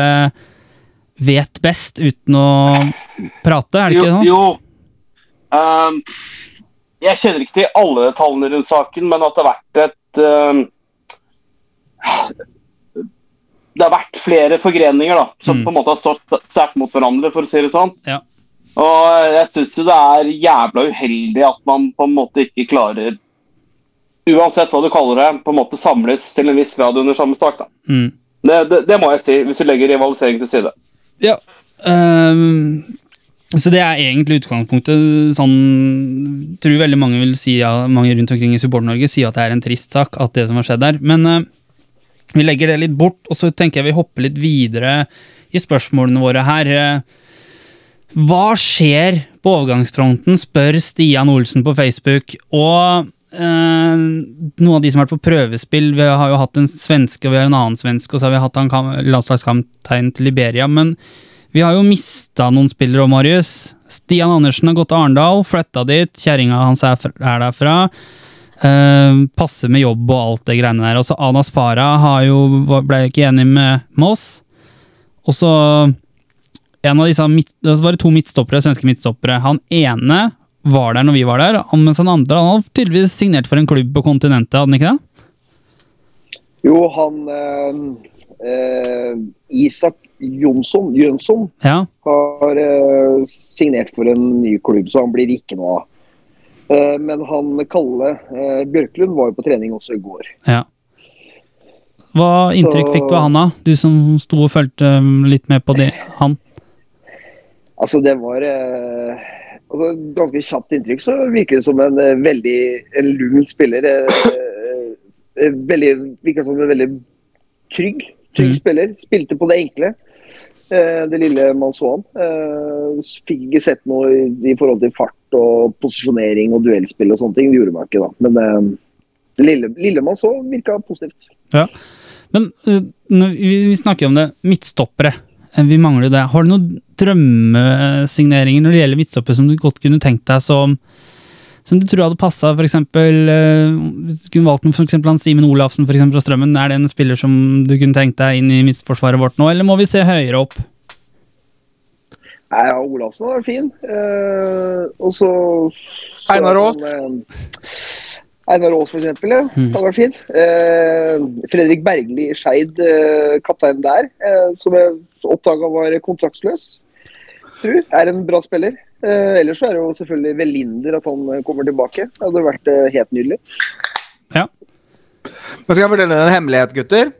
vet best uten å prate, er det ikke jo, sånn? Jo. Ehm, jeg kjenner ikke til alle tallene rundt saken, men at det har vært et uh, Det har vært flere forgreninger da, som Mm. på en måte har stått sterkt mot hverandre, for å si det sånn. Ja. Og jeg syns jo det er jævla uheldig at man på en måte ikke klarer Uansett hva du kaller det, på en måte samles til en viss grad under samme stak. da. Mm. Det, det, det må jeg si, hvis du legger rivalisering til side. Ja. Ehm, så det er egentlig utgangspunktet. Sånn tror veldig mange vil si ja, mange rundt omkring i Support-Norge sier at det er en trist sak, at det som har skjedd der. Men uh, vi legger det litt bort, og så tenker jeg vi hopper litt videre i spørsmålene våre her. Eh, Hva skjer på overgangsfronten, spør Stian Olsen på Facebook. Og eh, noen av de som har vært på prøvespill, vi har jo hatt en svenske og vi har en annen svenske, og så har vi hatt han landslagskamptegn til Liberia. Men vi har jo mista noen spillere òg, Marius. Stian Andersen har gått til Arendal, flytta dit. Kjerringa hans er, er derfra. Uh, passer med jobb og alt det greiene der. Også Anas Farah ble ikke enig med Moss. Og så en av disse midt, det var det to midtstoppere, svenske midtstoppere. Han ene var der når vi var der, mens han andre han hadde tydeligvis signert for en klubb på kontinentet, hadde han ikke det? Jo, han øh, øh, Isak Jonsson, Jønsson Ja. har eh, signert for en ny klubb, så han blir ikke noe av. Eh, Men han Kalle eh, Bjørklund var jo på trening også i går. Ja. Hva inntrykk Så- fikk du av han, da? Du som sto og fulgte um, litt med på det. Han? Altså, det var eh, altså, Ganske kjapt inntrykk så virker det som en eh, veldig en lun spiller. Eh, veldig, virker som en veldig trygg, trygg mm. spiller. Spilte på det enkle. Eh, det lille man så han. Eh, fikk ikke sett noe i, forhold til fart og posisjonering og duellspill og sånne ting. Det gjorde man ikke da. Men eh, det lille, lille man så, virka positivt. Ja. Men vi, snakker om det. Midtstoppere. Vi mangler det. Har du noen drømmesigneringer når det gjelder midtstoppere som du godt kunne tenkt deg som som du tror hadde passa, f.eks. Uh, hvis du kunne valgt med for han Simen Olafsen for eksempel, fra Strømmen. Er det en spiller som du kunne tenkt deg inn i midtforsvaret vårt nå, eller må vi se høyere opp? Nei, ja, Olafsen var fin. Eh, og så så Einar Aas. eh, Einar Aas, for eksempel. Ja. Mm. Han var fin. Eh, Fredrik Bergli i Skeid, eh, kapteinen der, eh, som jeg oppdaga var kontraktsløs. Tror, er en bra spiller. Eh, ellers så er det jo selvfølgelig Velinder at han eh, kommer tilbake. Det hadde vært eh, helt nydelig. Ja. Men skal jeg fortelle en hemmelighet, gutter?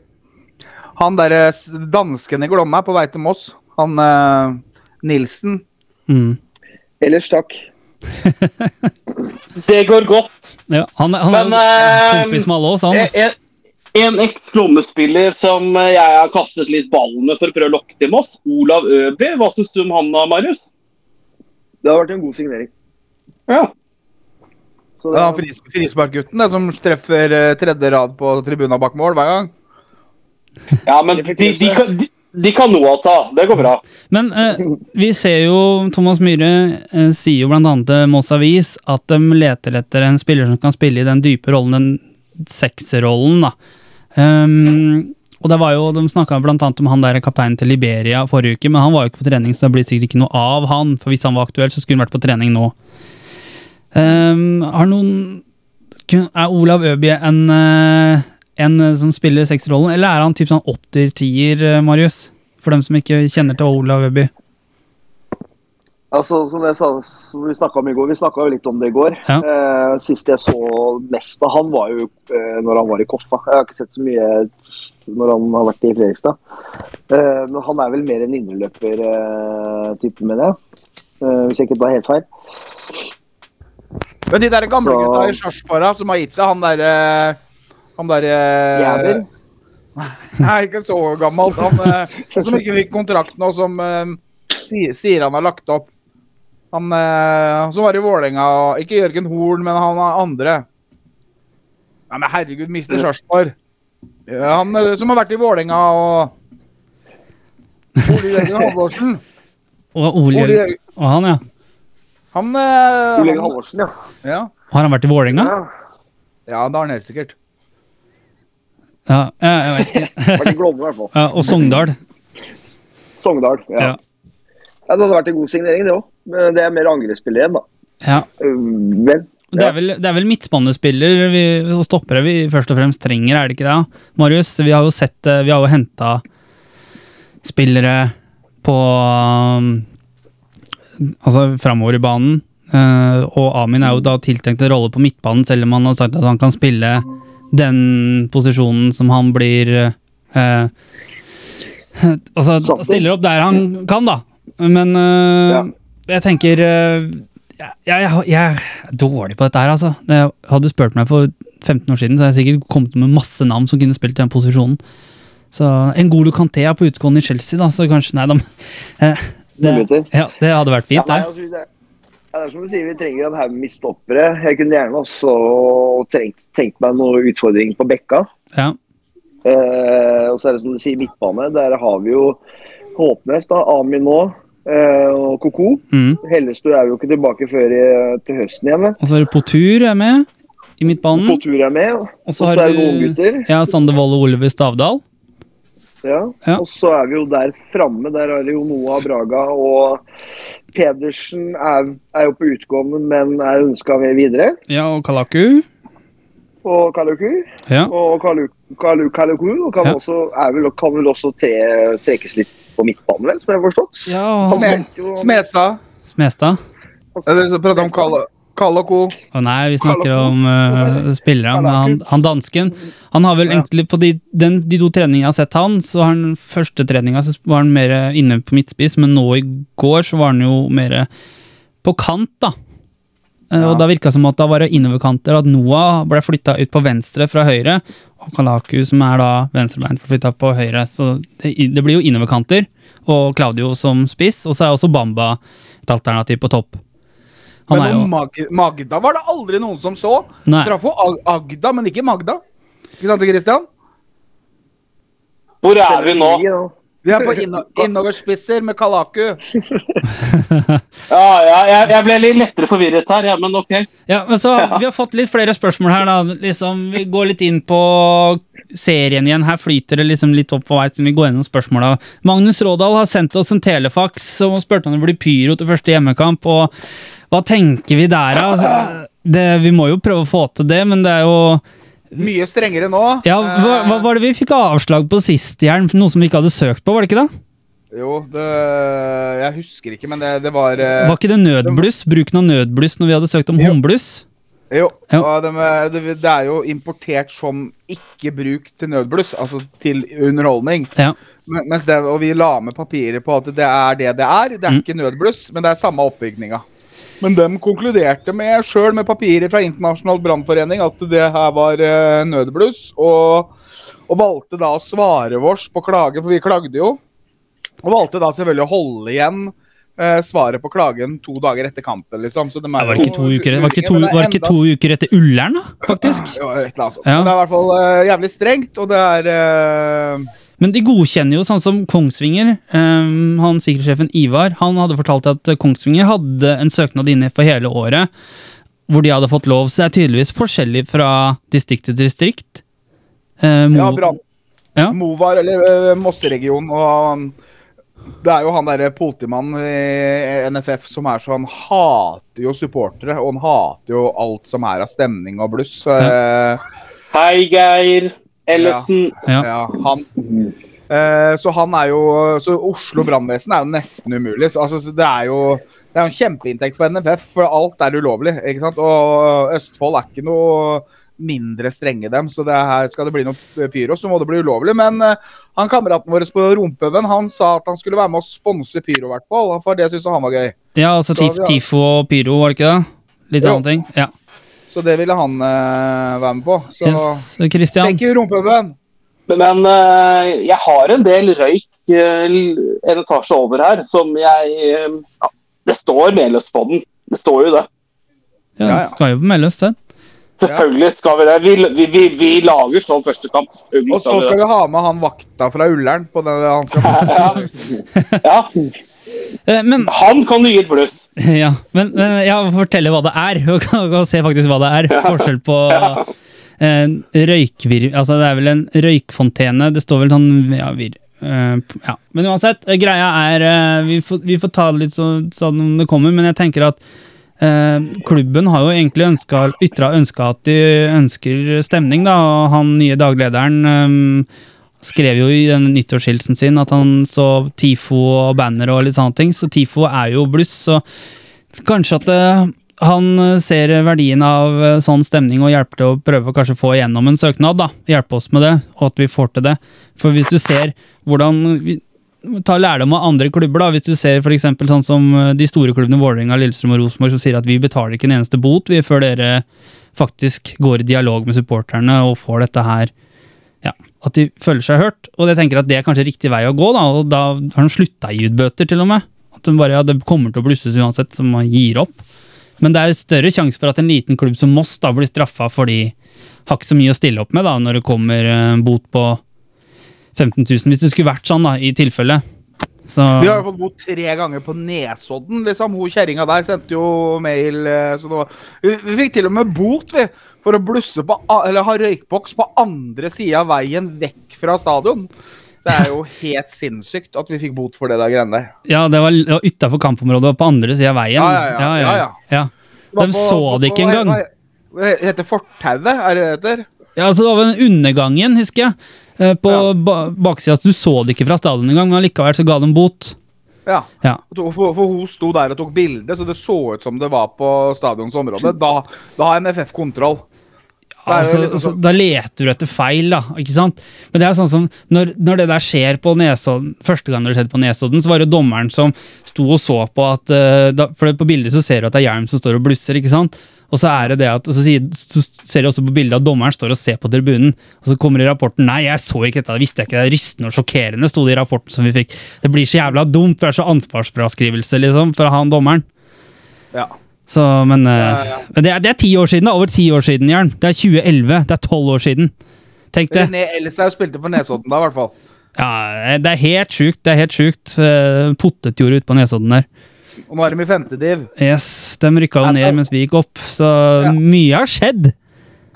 Han derre s- dansken i Glomma er på vei til Moss. Han eh, Nilsen. Mm. Ellers takk. (laughs) Det går godt. Ja, han, han Men, er eh, kompis med alle oss, han. En, en eks-Glomme-spiller som eh, jeg har kastet litt ball med for å prøve å lokke til Moss, Olav Øby. Hva syns du om han da, Marius? Det har vært en god signering. Ja. Så Det er han fris, frisparkgutten som treffer eh, tredje rad på tribuna bak mål hver gang. ja, men de, de, kan, de, de kan noe å ta. Det går bra. Men eh, vi ser jo, Thomas Myhre eh, sier jo annet til Moss Avis at de leter etter en spiller som kan spille i den dype rollen, den sekserrollen, da. Um, og det var jo, De snakka annet om han der kapteinen til Liberia forrige uke, men han var jo ikke på trening, så det blir sikkert ikke noe av han. For hvis han var aktuell, så skulle han vært på trening nå. Um, har noen Er Olav Øby en, eh, en eh, som spiller sekserrollen, eller er han typ sånn åtter-tier, eh, Marius? For dem som ikke kjenner til Olav Øby. Altså, som jeg sa, som vi snakka om i går, vi snakka litt om det i går. Ja. Eh, sist jeg så mest av han, var jo eh, når han var i Koffa. Jeg har ikke sett så mye når han har vært i Fredrikstad. Eh, men han er vel mer en indreløper-type, mener jeg. Eh, hvis jeg ikke tar helt feil. Men de der gamle Så- gutta i Sarpsborg som har gitt seg, han derre Han derre Jæver. (laughs) Nei, ikke så gammel. Han eh, som ikke fikk kontrakt nå, som eh, sier han har lagt opp. Han eh, som var i Vålerenga, ikke Jørgen Horn, men han andre. Ja, men herregud, mister Sarpsborg. Ja, Han eh, som har vært i Vålerenga og Ole Jørgen Halvorsen. (laughs) Og Ole Jørgen Og han, ja. Han, eh, Ole Jørgen han Halvorsen, ja. ja. Har han vært i Vålerenga? ja. ja, det har han helt sikkert. Ja, ja, jeg vet ikke. (laughs) Vært i Glommen, i hvert fall. Ja, og Sogndal. Sogndal. Ja. Ja. ja. Det hadde vært en god signering, det òg. Men det er mer angrepsspillet igjen, da. Ja. Vel. Det er vel, det er vel midtbanespiller vi, og stoppere vi først og fremst trenger, er det ikke det? Marius, vi har jo sett eh, Vi har jo henta spillere på um, Altså framover i banen. eh, og Amin er jo da tiltenkt en rolle på midtbanen, selv om han har sagt at han kan spille den posisjonen som han blir eh, Altså stiller opp der han kan, da. Men eh, jeg tenker eh, jeg, jeg, jeg er dårlig på dette her, altså. Hadde du spurt meg for 15 år siden, så hadde jeg sikkert kommet med masse navn som kunne spilt i den posisjonen. Så En god er på utgående i Chelsea, da, så kanskje Nei, da. eh, Det, ja, det hadde vært Ja, fint, nei, det. altså, det, ja, det er som du sier, vi trenger en haug med midtstoppere. Jeg kunne gjerne også trengt, tenkt meg noen utfordringer på bekka. Ja. Eh, og så er det som du sier, midtbane. Der har vi jo Håpnes, da, Amin nå, og Koko. Mm. Hellestø er jo ikke tilbake før i, til høsten igjen. Og så er det Potur er med i midtbanen. På tur er med. Og så er det noen gutter. ja, Sander Wold og Oliver Stavdal. Ja. Ja. Og så er vi jo der framme. Der er det jo Noah Braga og Pedersen er, er jo på utgående, men er ønska med videre. Ja, og Kalaku. Og Kaluku. Ja. Og Kalu, Kalu, Kaluku og kan, Ja. også, vel, kan vel også tre, trekkes litt på midtbanen, vel, som jeg har forstått. ja Smed- Smestad. Smestad. pratet om. Og co. Å nei, vi snakker om uh, spillere. Men han, han dansken Han har vel Ja. egentlig på de, den, de to treningene jeg har sett han, så har han første treninga så var han mer inne på midtspiss, men nå i går så var han jo mer på kant, da. Eh, Og da virka det som at da var det innoverkanter, at Noah ble flytta ut på venstre fra høyre, og Kalaku, som er da venstrebeint, ble flytta på høyre. Så det, det blir jo innoverkanter, og Claudio som spiss, og så er også Bamba et alternativ på topp. Han Men er jo Mag Magda var det aldri noen som så. Nei. Traff jo Ag Agda, men ikke Magda. Ikke sant, Christian? Hvor er vi nå? Vi er på inno (laughs) innoverspisser med Kalaku. (laughs) Ja, ja jeg, jeg ble litt lettere forvirret her, ja, men ok. Ja, men så Vi har fått litt flere spørsmål her. da liksom, Vi går litt inn på serien igjen. Her flyter det liksom litt opp for vei. siden Vi går gjennom spørsmåla. Magnus Rådal har sendt oss en telefaks og spurte om det blir pyro til første hjemmekamp. og Hva tenker vi der, da? Altså, vi må jo prøve å få til det, men det er jo Mye strengere nå. Ja, hva, hva var det vi fikk avslag på sist, Jern? Noe som vi ikke hadde søkt på, var det ikke det? Jo, det Jeg husker ikke, men det, det var eh, Var ikke det nødbluss? Bruken av nødbluss når vi hadde søkt om Jo. håndbluss? Jo. jo. Det, det, er jo importert som ikke bruk til nødbluss, altså til underholdning. Ja. Men, mens det, og vi la med papirer på at det er det det er. Det er Mm. ikke nødbluss, men det er samme oppbygninga. Men de konkluderte med sjøl med papirer fra Internasjonal brannforening at det her var eh, nødbluss, og, og valgte da å svare vårs på klagen, for vi klagde jo. Og valgte da selvfølgelig å holde igjen eh, svaret på klagen to dager etter kampen, liksom. Så de er Var det ikke to uker, var ikke to, var ikke to uker etter Ullern, da? Faktisk? Ja, et eller annet sånt. Ja. Det er i hvert fall eh, jævlig strengt, og det er eh, Men de godkjenner jo sånn som Kongsvinger. Um, han Sikkerhetssjefen Ivar han hadde fortalt at eh, Kongsvinger hadde en søknad inne for hele året hvor de hadde fått lov. Så det er tydeligvis forskjellig fra distrikt til distrikt. Uh, Mo- Ja, Brann. Ja. Movar, eller uh, Mosseregionen, og um, det er jo han derre politimannen i NFF som er så Han hater jo supportere, og han hater jo alt som er av stemning og bluss. Eh, Hei, Geir. Ellefsen. Ja. Ja, han Eh, så han er jo Så Oslo brannvesen er jo nesten umulig. Så, altså, så det er jo Det er en kjempeinntekt for NFF, for alt er ulovlig. ikke sant? Og Østfold er ikke noe mindre strenge dem, så det her skal det bli noe pyro, så må det bli ulovlig. Men eh, han kameraten vår på Rumpehaugen han sa at han skulle være med å sponse pyro, i hvert fall. For det syns han var gøy. ja, altså Så tif, TIFO og Pyro, var det ikke det? Litt Jo. andre ting? Ja. Så det ville han uh, være med på. Så Yes. Christian? thank you, Rumpehaugen. Men uh, jeg har en del røyk uh, en etasje over her som jeg ja, Det står medløst på den. Det står jo det. Ja, Ja, ja. skal jo medløst, den. Selvfølgelig skal vi det. Vi, vi, vi, vi lager sånn første kamp. Og så skal vi ha med han vakta fra Ullern på den han skal (laughs) Ja, Eh, men han kan du gi et bluss. (laughs) Ja, men, men ja, fortelle hva det er. (laughs) Og og, se faktisk hva det er. Forskjell på (laughs) eh, røykvir... Altså, det er vel en røykfontene. Det står vel sånn ja, vir, eh, ja. Men uansett, eh, greia er eh, vi, får, vi får ta det litt så, sånn om det kommer, men jeg tenker at eh, klubben har jo egentlig ønska, ytra ønska at de ønsker stemning, da, og han nye daglederen eh, skrev jo i den nyttårshilsen sin at han så TIFO og banner og litt sånne ting, så TIFO er jo bluss, så kanskje at det, han eh, ser verdien av eh, sånn stemning og hjelper til å prøve å kanskje få igjennom en søknad, da. Hjelpe oss med det, og at vi får til det. For hvis du ser hvordan Ta lærdom av andre klubber, da. Hvis du ser for eksempel sånn som eh, de store klubbene Vålerenga, Lillestrøm og Rosenborg som sier at vi betaler ikke en eneste bot vi før dere faktisk går i dialog med supporterne og får dette her ja, at de føler seg hørt. Og jeg tenker at det er kanskje riktig vei å gå, da. Og da har de slutta å gi ut bøter, til og med. At de bare, ja, Det kommer til å blusses uansett, så man gir opp. Men det er større sjanse for at en liten klubb som Moss da blir straffa fordi har ikke så mye å stille opp med da, når det kommer eh, bot på 15 000, hvis det skulle vært sånn, da, i tilfelle. Så Vi har jo fått bot tre ganger på Nesodden, liksom. Hun kjerringa der sendte jo mail. eh, Så det var, vi, vi fikk til og med bot, vi, for å blusse på Eller ha røykboks på andre sida av veien vekk fra stadion. Det er jo helt sinnssykt at vi fikk bot for det der greiene der. ja, det var, det var utafor kampområdet og på andre sida av veien. Ja, ja, ja, ja, ja. ja. De så det ikke engang. hva- heter Fortauet, er det det heter? Ja, altså Det var den undergangen, husker jeg. Eh, På Ja. ba baksida. så Du så det ikke fra stadion engang, men allikevel så ga de bot. Ja. Ja. For, for, hun sto der og tok bilde, så det så ut som det var på stadions område. Da, da har NFF kontroll. Altså, liksom altså, da leter du etter feil, da. ikke sant? Men det er sånn som når, når det der skjer på Nesodden Første gang det skjedde på Nesodden, så var det dommeren som sto og så på at eh, da, For på bildet så ser du at det er Hjelm som står og blusser, ikke sant? Og så er det det at, så, sier, så ser du også på bildet at dommeren står og ser på tribunen, og så kommer det i rapporten Nei, jeg så ikke dette, det visste jeg ikke, det er rystende og sjokkerende, sto det i rapporten som vi fikk. Det blir så jævla dumt, det er så ansvarsfraskrivelse, liksom, fra han dommeren. Ja. Så, men eh, men det, er, det er ti år siden, da. Over ti år siden, Jørn. Det er 2011. Det er tolv år siden. Tenk det. René Elsaug spilte for Nesodden da, i hvert fall. Ja, det er helt sjukt. Det er helt sjukt. Uh, Potetjord ute på Nesodden der. Og nå er de i femte div. Yes, De rykka jo ned mens vi gikk opp, så Ja. mye har skjedd.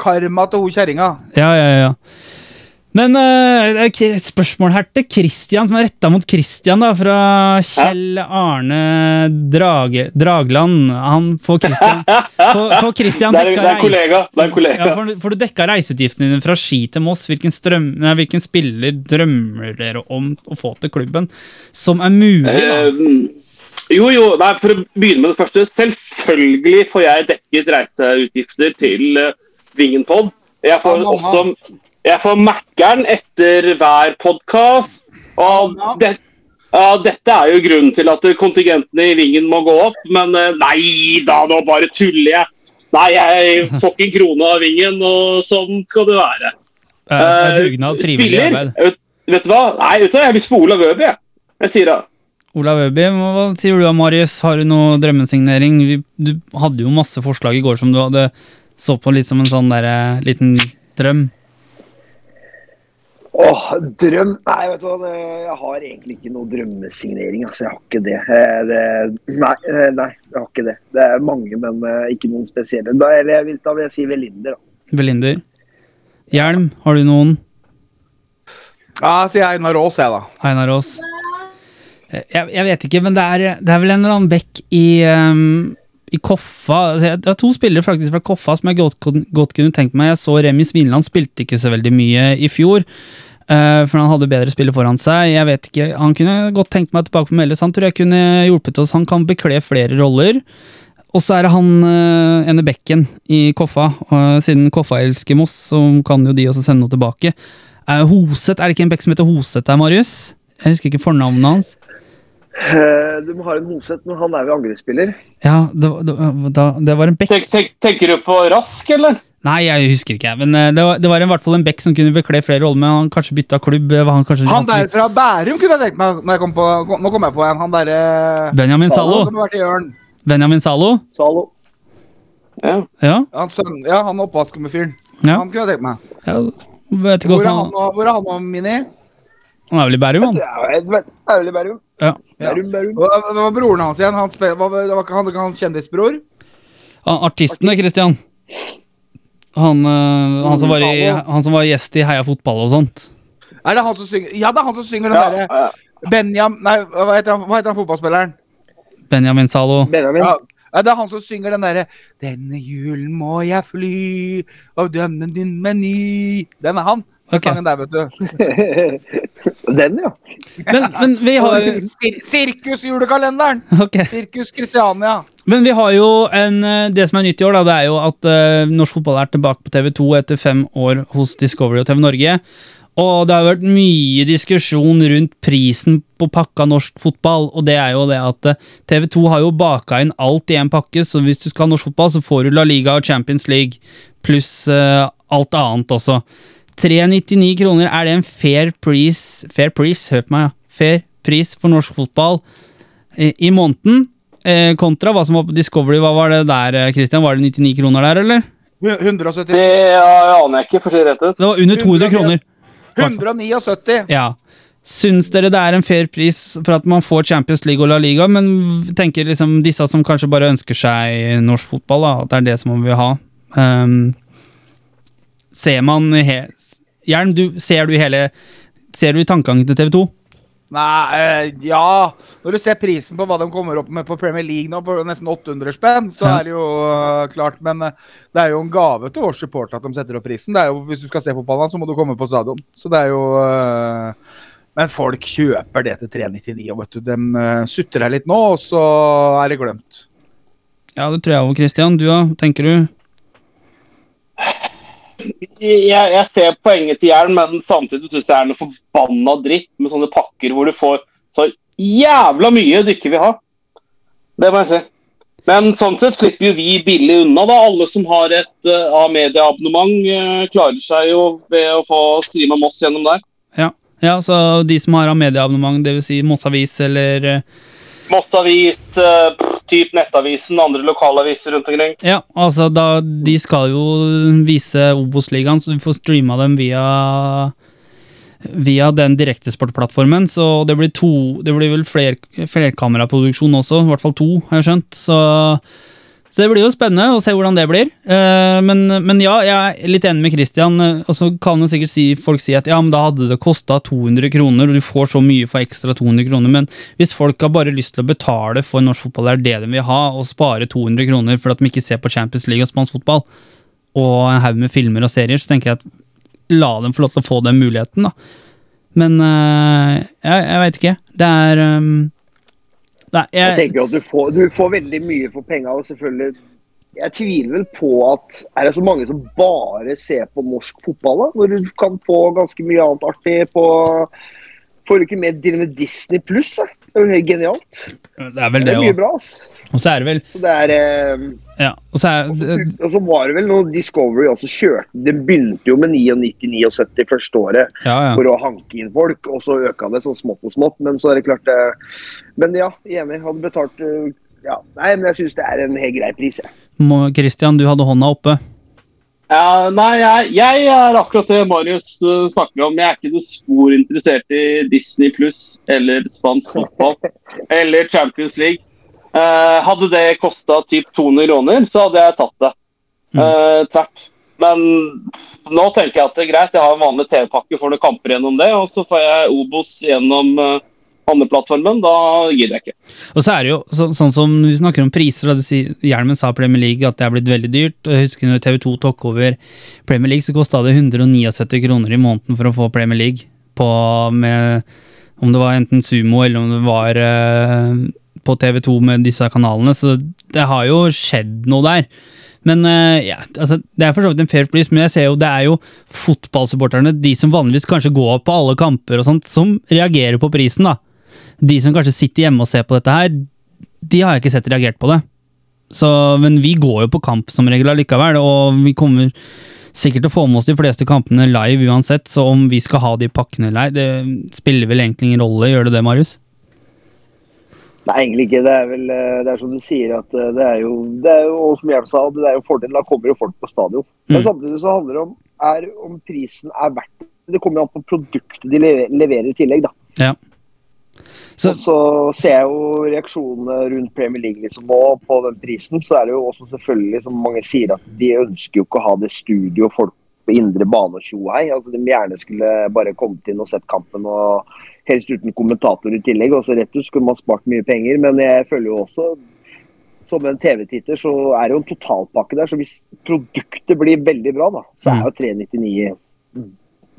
Karma til hun kjerringa. Ja, ja, ja. Men uh, et spørsmål her til Christian, som er retta mot Christian, da, fra Kjell Arne Drage, Dragland. Han får Christian, får, får Christian (laughs) Det er, det er kollega. Det er kollega. Ja, får, du- får du dekka reiseutgiftene dine fra Ski til Moss? Hvilken, strøm, nei, hvilken spiller drømmer dere om å få til klubben? Som er mulig, da. Eh, jo, jo, nei, For å begynne med det første. Selvfølgelig får jeg dekket reiseutgifter til uh, Vingenpod. Jeg får Ja, også jeg får Mækkern etter hver podkast. Og det, ja, dette er jo grunnen til at kontingentene i Vingen må gå opp. Men eh, nei da, nå bare tuller jeg. Nei, jeg får ikke en krone av Vingen, og sånn skal det være. Uh, Eh, dugnad, frivillig spiller, arbeid. Vet, vet du hva? Nei, vet du hva? jeg vil spole av Øby, jeg. Jeg sier det. Olav Øby, hva sier du da, Marius? Har du noe drømmesignering? Vi, du hadde jo masse forslag i går som du hadde så på litt som en sånn der, eh, liten drøm. Åh, drøm Nei, vet du hva. Jeg har egentlig ikke noe drømmesignering. Altså, jeg har ikke det. Eh, det nei, eh, nei, jeg har ikke det. Det er mange, men ikke noen spesielle. Da, eller, hvis, da vil jeg si Velinder, da. Velinder. Hjelm, har du noen? Ja, sier jeg Einar Aas, jeg, da. Einar Aas. Eh, Jeg, jeg vet ikke, men det er, det er vel en eller annen bekk i, um, i Koffa. Altså, Det er to spillere faktisk fra Koffa som jeg godt, godt kunne tenkt meg. Jeg så Remi Svinland spilte ikke så veldig mye i fjor. Uh, for han hadde bedre spillere foran seg. Jeg vet ikke, Han kunne godt tenkt meg tilbake på Melles. Han tror jeg kunne hjulpet oss. Han kan bekle flere roller. Og så er det han uh, ene bekken i Koffa, Uh, siden Koffa elsker Moss, så kan jo de også sende noe tilbake. Uh, Hoseth, er det ikke en bekk som heter Hoseth der, Marius? Jeg husker ikke fornavnet hans. Eh, Du må ha en Hoseth, men han er jo angrepsspiller. Ja, det, var- det, det var en bekk Tenk, tenk, tenker du på Rask, eller? Nei, jeg husker ikke, men eh, det var, det var i hvert fall en bekk som kunne bekle flere roller, men han kanskje bytta klubb. eh, var Han kanskje Han der fra Bærum kunne jeg tenkt meg når jeg kom på Nå kom jeg på en. Han derre Benjamin Ørn. Benjamin Zalo? Zalo. Ja. Ja. Han ja, han oppvaskmefyren. ja. Han kunne jeg tenkt meg. ja. Vet ikke Hvor er han, og- hvor er han og Mini? Han er vel i Bærum, han? Det er vel i Bærum. Ja. Bærum, Bærum. Hva hva var broren hans igjen? Han spil, var, det var ikke han, han kjendisbror? Han, artisten, Christian. Han, øh, han, som var i, han som var gjest i Heia fotball og sånt. Er det han som synger Ja, det er han som synger den Ja, derre ja. Benjam... Nei, hva heter han, hva heter han fotballspilleren? Benjamin Zalo. Benjamin. Ja, ja, det er han som synger den derre 'Denne julen må jeg fly av dømmen din meny' Den er han. Den sangen der, vet du. (laughs) Den, ja. Men, men vi har jo Sir Sirkusjulekalenderen! Okay. Sirkus Kristiania. Men vi har jo en eh, Det som er nytt i år, da, det er jo at uh, norsk fotball er tilbake på TV2 etter fem år hos Discovery og TV Norge. Og det har vært mye diskusjon rundt prisen på pakka norsk fotball, og det er jo det at eh, TV2 har jo baka inn alt i en pakke, så hvis du skal ha norsk fotball, så får du La Liga og Champions League, pluss uh, alt annet også. 399 kroner, er det en fair pris Fair pris, hør på meg, ja. Fair pris for norsk fotball i, i måneden? Eh, kontra hva som var på Discovery, hva var det der, eh, Christian? Var det 99 kroner der, eller? 170 Det aner jeg ikke, for å si det rett ut. Det var under 200 kroner. 179. Ja. Syns dere det er en fair pris for at man får Champions League og La Liga, men tenker liksom disse som kanskje bare ønsker seg norsk fotball, da, at det er det som man vil ha. Ehm, ser man Jern, du, ser du hele Ser du i tankegangen til TV 2? Nei, eh, ja Når du ser prisen på hva de kommer opp med på Premier League nå, på nesten 800 spenn, så Ja. er det jo eh, klart. Men eh, det er jo en gave til vår supporter at de setter opp prisen. Det jo, Hvis du skal se fotball, så må du komme på stadion. Så det er jo eh, Men folk kjøper det til 399, og vet du, de uh, sutrer litt nå, og så er det glemt. Ja, det tror jeg òg, Christian. Du da, tenker du? Jeg, jeg ser poenget til Jern, men samtidig syns jeg det er noe forbanna dritt med sånne pakker hvor du får så jævla mye du ikke vil ha. Det må jeg si. Men sånn sett slipper jo vi billig unna. da. Alle som har et uh, A-medieabonnement, uh, klarer seg jo ved å få streama Moss gjennom der. Ja. ja, så de som har medieabonnement, dvs. Si Moss Avis eller uh... Moss Avis, uh, typ Nettavisen, andre lokalaviser rundt omkring. Ja, altså da, de skal jo vise Obos-ligaen, så du får streama dem via via den direktesportplattformen, så det blir to Det blir vel fler, flerkameraproduksjon også, i hvert fall to, har jeg skjønt. Så, så det blir jo spennende å se hvordan det blir. Eh, men, men ja, jeg er litt enig med Christian. Og så kan jo sikkert si, folk si at ja, men da hadde det kosta 200 kroner, og du får så mye for ekstra 200 kroner. Men hvis folk har bare lyst til å betale for norsk fotball, det er det de vil ha, og spare 200 kroner for at de ikke ser på Champions League og spansk fotball, og en haug med filmer og serier, så tenker jeg at la dem få lov til å få den muligheten, da. Men øh, jeg, jeg veit ikke. Det er um, Nei, Jeg jeg, tenker at du får, du får veldig mye for penga, og selvfølgelig Jeg tviler vel på at Er det så mange som bare ser på norsk fotball, da? Når du kan få ganske mye annet artig på Får du ikke med, Disney pluss? Det er jo genialt. det er vel Det det er mye bra, ass. Og så er det vel Så det er eh, Ja, og så er Og så var det vel noe Discovery også kjørte Den begynte jo med 99-79 første året Ja, ja. for å hanke inn folk, og så øka det sånn smått og smått. Men så er det klart eh, Men ja, enig. Hadde betalt eh, ja, Nei, men jeg syns det er en helt grei pris, jeg. Christian, du hadde hånda oppe. Nei, jeg, jeg er akkurat det Marius uh, snakker om. Jeg er ikke noe spor interessert i Disney pluss eller spansk fotball (laughs) eller Champions League. Eh, hadde det kosta typ 200 kroner, så hadde jeg tatt det. Eh, tvert. Men nå tenker jeg at det er greit. Jeg har en vanlig TV-pakke for noen kamper gjennom det, og så får jeg Obos gjennom uh, andreplattformen. Da gidder jeg ikke. Og så er det jo så, sånn som vi snakker om priser, og Hjelmen sa Premier League at det er blitt veldig dyrt. og Jeg husker når TV2 tok over Premier League, så kosta det 179 kroner i måneden for å få Premier League. På, med, om det var enten Sumo eller om det var eh, på TV2 med disse kanalene. Så det har jo skjedd noe der. Men eh, ja, altså, Det er for så vidt en fair pris, men jeg ser jo det er jo fotballsupporterne, de som vanligvis kanskje går på alle kamper og sånt, som reagerer på prisen. da. De som kanskje sitter hjemme og ser på dette her, de har jeg ikke sett reagert på det. Så, men vi går jo på kamp som regel allikevel, og vi kommer sikkert til å få med oss de fleste kampene live uansett, så om vi skal ha de pakkene eller ei, det spiller vel egentlig ingen rolle, gjør det det, Marius? Nei, egentlig ikke. Det er vel eh, det er som du sier, at eh, det er jo, det er jo og som jeg sa, det er jo fordelen. Da kommer jo folk på stadion. Men Mm. samtidig så handler det om er, om prisen er verdt det. Det kommer jo an på produktet de leverer i tillegg, da. Ja. Så, Og så ser jeg jo reaksjonene rundt Premier League liksom nå på den prisen. Så er det jo også selvfølgelig, som mange sier, at de ønsker jo ikke å ha det studio folk på indre bane og tjohei. Altså, de gjerne skulle bare kommet inn og sett kampen og helst uten kommentator i tillegg. Og så rett ut skulle man spart mye penger. Men jeg føler jo også som en TV-titter så er det jo en totalpakke der. Så hvis produktet blir veldig bra, da, så er jo 399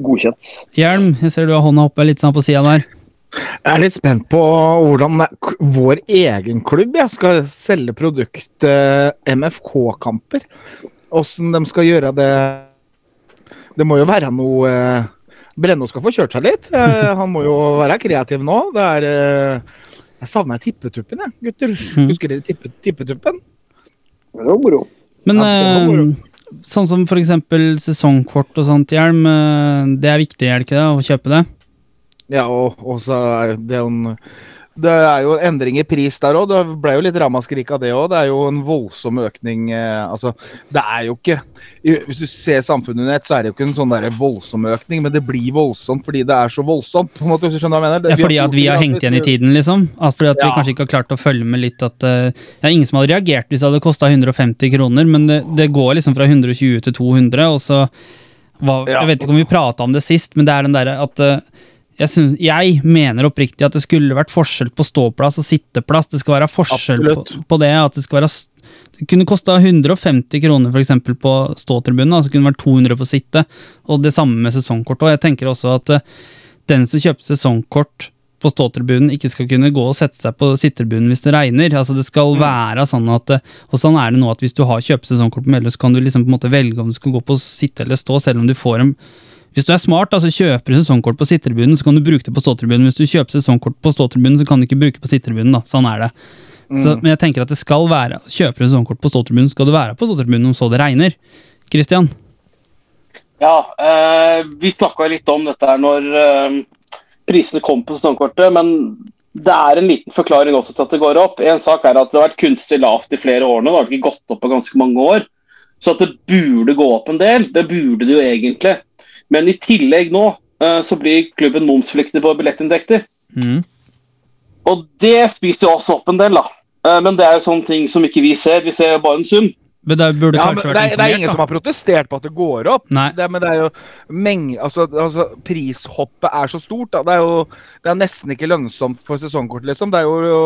godkjent. Hjelm, jeg ser du har hånda oppe litt sånn på sida der. Jeg er litt spent på hvordan vår egen klubb ja, skal selge produktet MFK-kamper. Åssen de skal gjøre det Det må jo være noe eh, Brenno skal få kjørt seg litt. Eh, (laughs) Han må jo være kreativ nå. Det er eh, Jeg savner tippetuppen, jeg, gutter. Husker dere tippe, tippetuppen? Det var moro. Men Ja, var moro. eh, sånn som for eksempel sesongkort og sånt, Hjelm, eh, det er viktig, er det ikke det, å kjøpe det? Ja, og, og så er det jo en det er jo endring i pris der òg. Det ble jo litt ramaskrik av det òg. Det er jo en voldsom økning. Eh, altså, det er jo ikke Hvis du ser samfunnet under ett, så er det jo ikke en sånn der voldsom økning, men det blir voldsomt fordi det er så voldsomt. på en måte, hvis du skjønner hva jeg mener. Ja, fordi at vi har hengt igjen i tiden, liksom? At fordi at vi kanskje ikke har klart å følge med litt at uh, Det er ingen som hadde reagert hvis det hadde kosta 150 kroner, men det, det går liksom fra 120 til 200, og så hva, Ja. Jeg vet ikke om vi prata om det sist, men det er den derre at eh, jeg, synes, jeg mener oppriktig at det skulle vært forskjell på ståplass og sitteplass. Det skal være forskjell på, på det. At det skal være Det kunne kosta 150 kroner for eksempel på ståtribunen, altså kunne det vært 200 på sitte. Og det samme med sesongkort. Og jeg tenker også at eh, den som kjøper sesongkort på ståtribunen, ikke skal kunne gå og sette seg på sittetribunen hvis det regner. Altså Det skal være sånn at eh, Og sånn er det nå at hvis du har kjøpesesongkort på Meløy, så kan du liksom på en måte velge om du skal gå på sitte eller stå, selv om du får en hvis du er smart, altså kjøper du sesongkort på sittetribunen, så kan du bruke det på ståtribunen. Hvis du kjøper sesongkort på ståtribunen, så kan du ikke bruke det på sittetribunen. Sånn er det. Så, men jeg tenker at det skal være Kjøper du sesongkort på ståtribunen, skal du være på ståtribunen om så det regner. Christian? Ja, eh, vi snakka litt om dette her når eh, prisene kom på sesongkortet, men det er en liten forklaring også til at det går opp. En sak er at det har vært kunstig lavt i flere år nå, det har ikke gått opp på ganske mange år. Så at det burde gå opp en del, det burde det jo egentlig. Men i tillegg nå eh, så blir klubben momspliktig på billettinntekter. Mm. Og det spiser jo også opp en del, da. Eh, Men det er jo sånne ting som ikke vi ser. Vi ser bare en sum. Men det burde Ja, kanskje vært er, det er ingen da. som har protestert på at det går opp. Nei. Det, men det er jo menge, altså, altså, Prishoppet er så stort. Da. Det, er jo, det er nesten ikke lønnsomt for sesongkort. liksom. Det er jo, jo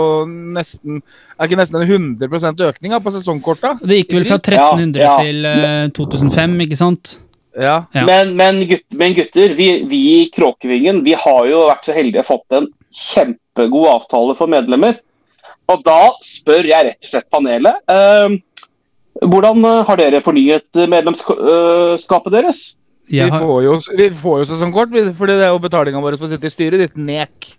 nesten Er ikke nesten en 100 økning da, på sesongkorta? Det gikk vel fra 1300 ja. til uh, 2005, ikke sant? Ja. Ja. Men, men, gutt, men gutter, vi, vi i Kråkevingen vi har jo vært så heldige å fått en kjempegod avtale for medlemmer. Og da spør jeg rett og slett panelet eh, hvordan har dere fornyet eh, medlemskapet deres? Vi, har, får jo, vi får jo sesongkort, vi- fordi det er jo betalinga vår som sitter i styret. Ditt nek.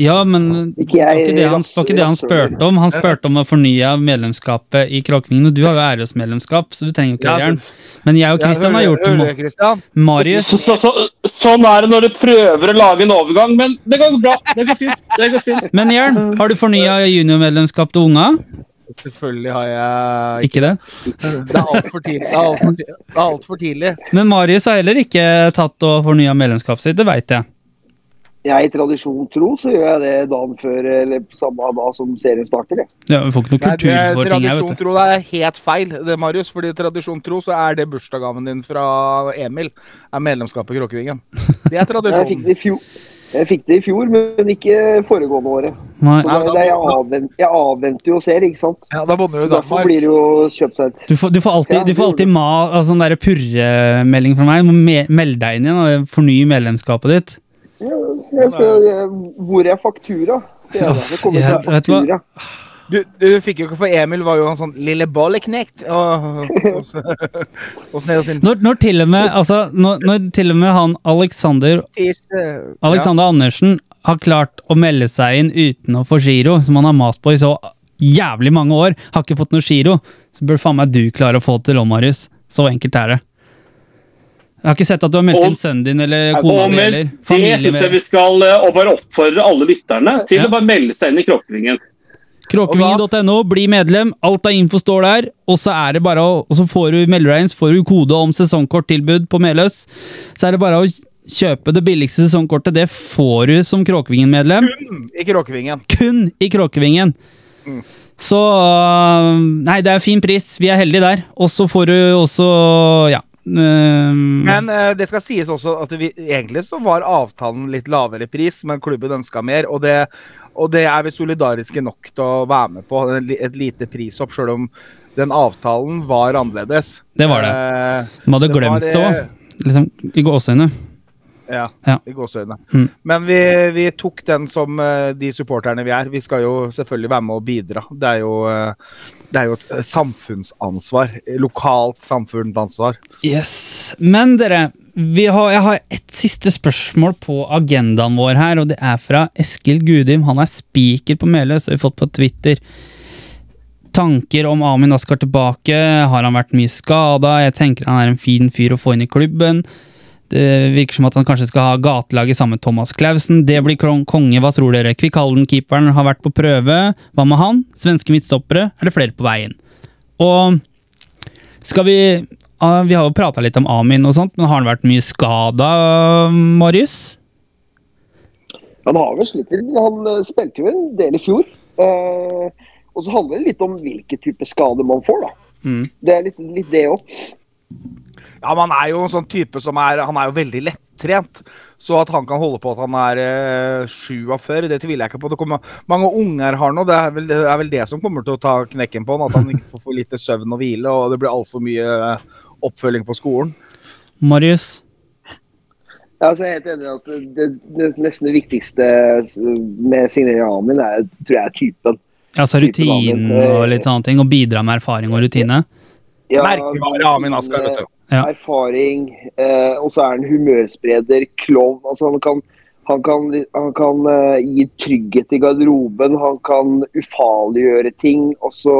Ja, men det var ikke det han, ikke det han spurte om. Han spurte om å fornye medlemskapet i Kråkevingen, og du har jo æresmedlemskap, så du trenger jo ikke Jørn. Men jeg og Kristian har gjort det. Marius Så, så, så, sånn er det når du prøver å lage en overgang, men det går bra. Det går fint. Det går fint. Men Jern, har du fornya juniormedlemskap til unga? Selvfølgelig har jeg Ikke det? Det er altfor tidlig. Det er tidlig. Men Marius har heller ikke tatt og fornya medlemskapet sitt, det veit jeg. Jeg i tradisjon tro, så gjør jeg det dagen før, eller samme dag som serien starter. Jeg. Ja, vi får ikke noe Nei, det kultur for ting her, vet du. tro det er helt feil, det, Marius. Fordi tradisjon tro så er det bursdagsgaven din fra Emil. Er medlemskapet i Kråkevingen. Det er (laughs) Jeg fikk tradisjon. det i fjor, jeg fikk det i fjor men ikke foregående året. Nei, Så det, da, jeg, avvent, jeg avventer jo og ser, ikke sant. Ja, da bodde vi i Derfor blir det jo kjøpt seg ut. Du får, du får alltid, Ja, du får alltid ma, altså, sånn purremelding fra meg. Du må me melde deg inn igjen og forny medlemskapet ditt. Ja, jeg skal, jeg, Hvor er faktura? Jeg, (laughs) jeg Ja, faktura. Du, du fikk jo ikke For Emil var jo en sånn lille balleknekt. Og, og, så- og og Når, når til og med altså, når, når til og med han Alexander Alexander Alexander Andersen har klart å melde seg inn uten å få giro, som han har mast på i så jævlig mange år, har ikke fått noe giro, så bør faen meg du klare å få det til òg, Marius. Så enkelt er det. Jeg har ikke sett at du har meldt Og- inn sønnen din eller kona di med eller det syns jeg vi skal eh, og bare oppfordre alle lytterne til Ja. å bare melde seg inn i Kråkevingen. Kråkevingen.no, bli medlem, alt av info står der, og så er det bare å, og så får du melder får du kode om sesongkorttilbud på Meløs. Så er det bare å kjøpe det billigste sesongkortet, det får du som Kråkevingen-medlem. Kun I Kråkevingen. kun i Kråkevingen. Så øh, Nei, det er fin pris. Vi er heldige der. Og så får du også Ja. Øh, Men uh, det skal sies også at vi, egentlig så var avtalen litt lavere pris, men klubben ønska mer. Og det, og det er vi solidariske nok til å være med på. Et lite prishopp, sjøl om den avtalen var annerledes. Det var det. Man de hadde glemt det eh, òg. Liksom, I gåseøyne. Ja, Ja. i gåseøynene. Mm. Men vi, vi tok den som eh, de supporterne vi er. Vi skal jo selvfølgelig være med og bidra. Det er jo, eh, det er jo et eh, samfunnsansvar. Lokalt samfunnsansvar. Yes. Men dere, vi har, jeg har et siste spørsmål på agendaen vår her, og det er fra Eskil Gudim. Han er speaker på Meløs, har vi fått på Twitter. Tanker om Amin Askar tilbake? Har han vært mye skada? Jeg tenker han er en fin fyr å få inn i klubben. Det virker som at han kanskje skal ha gatelaget sammen med Thomas Clausen. Det blir konge, hva tror dere? Kvikalden-keeperen har vært på prøve. Hva med han? Svenske midtstoppere? Er det flere på veien? Og skal vi ah, Vi har jo prata litt om Amin og sånt, men har han vært mye skada, Marius? Han har vel slitt litt, han eh, spilte jo en del i fjor. Eh, og så handler det litt om hvilke type skader man får, da. Mm. Det er litt, litt det òg. Ja, men Han er jo en sånn type som er Han er jo veldig lettrent. Så at han kan holde på at han er eh, 47, det tviler jeg ikke på. Det kommer, mange unger har nå, det er, vel, det er vel det som kommer til å ta knekken på han. At han ikke får for lite søvn og hvile, og det blir altfor mye eh, oppfølging på skolen. Marius? Ja, altså, jeg er helt enig i at det, det nesten det viktigste med signering av Amin er, tror jeg er typen. Altså rutinen og litt sånne ting, og bidra med erfaring og rutine. Ja, Merkevare Amin Askar, vet du. Ja. Erfaring, eh, og så er han humørspreder, klovn. Altså, han kan, han kan, han kan eh, gi trygghet i garderoben, han kan ufarliggjøre ting. Og så,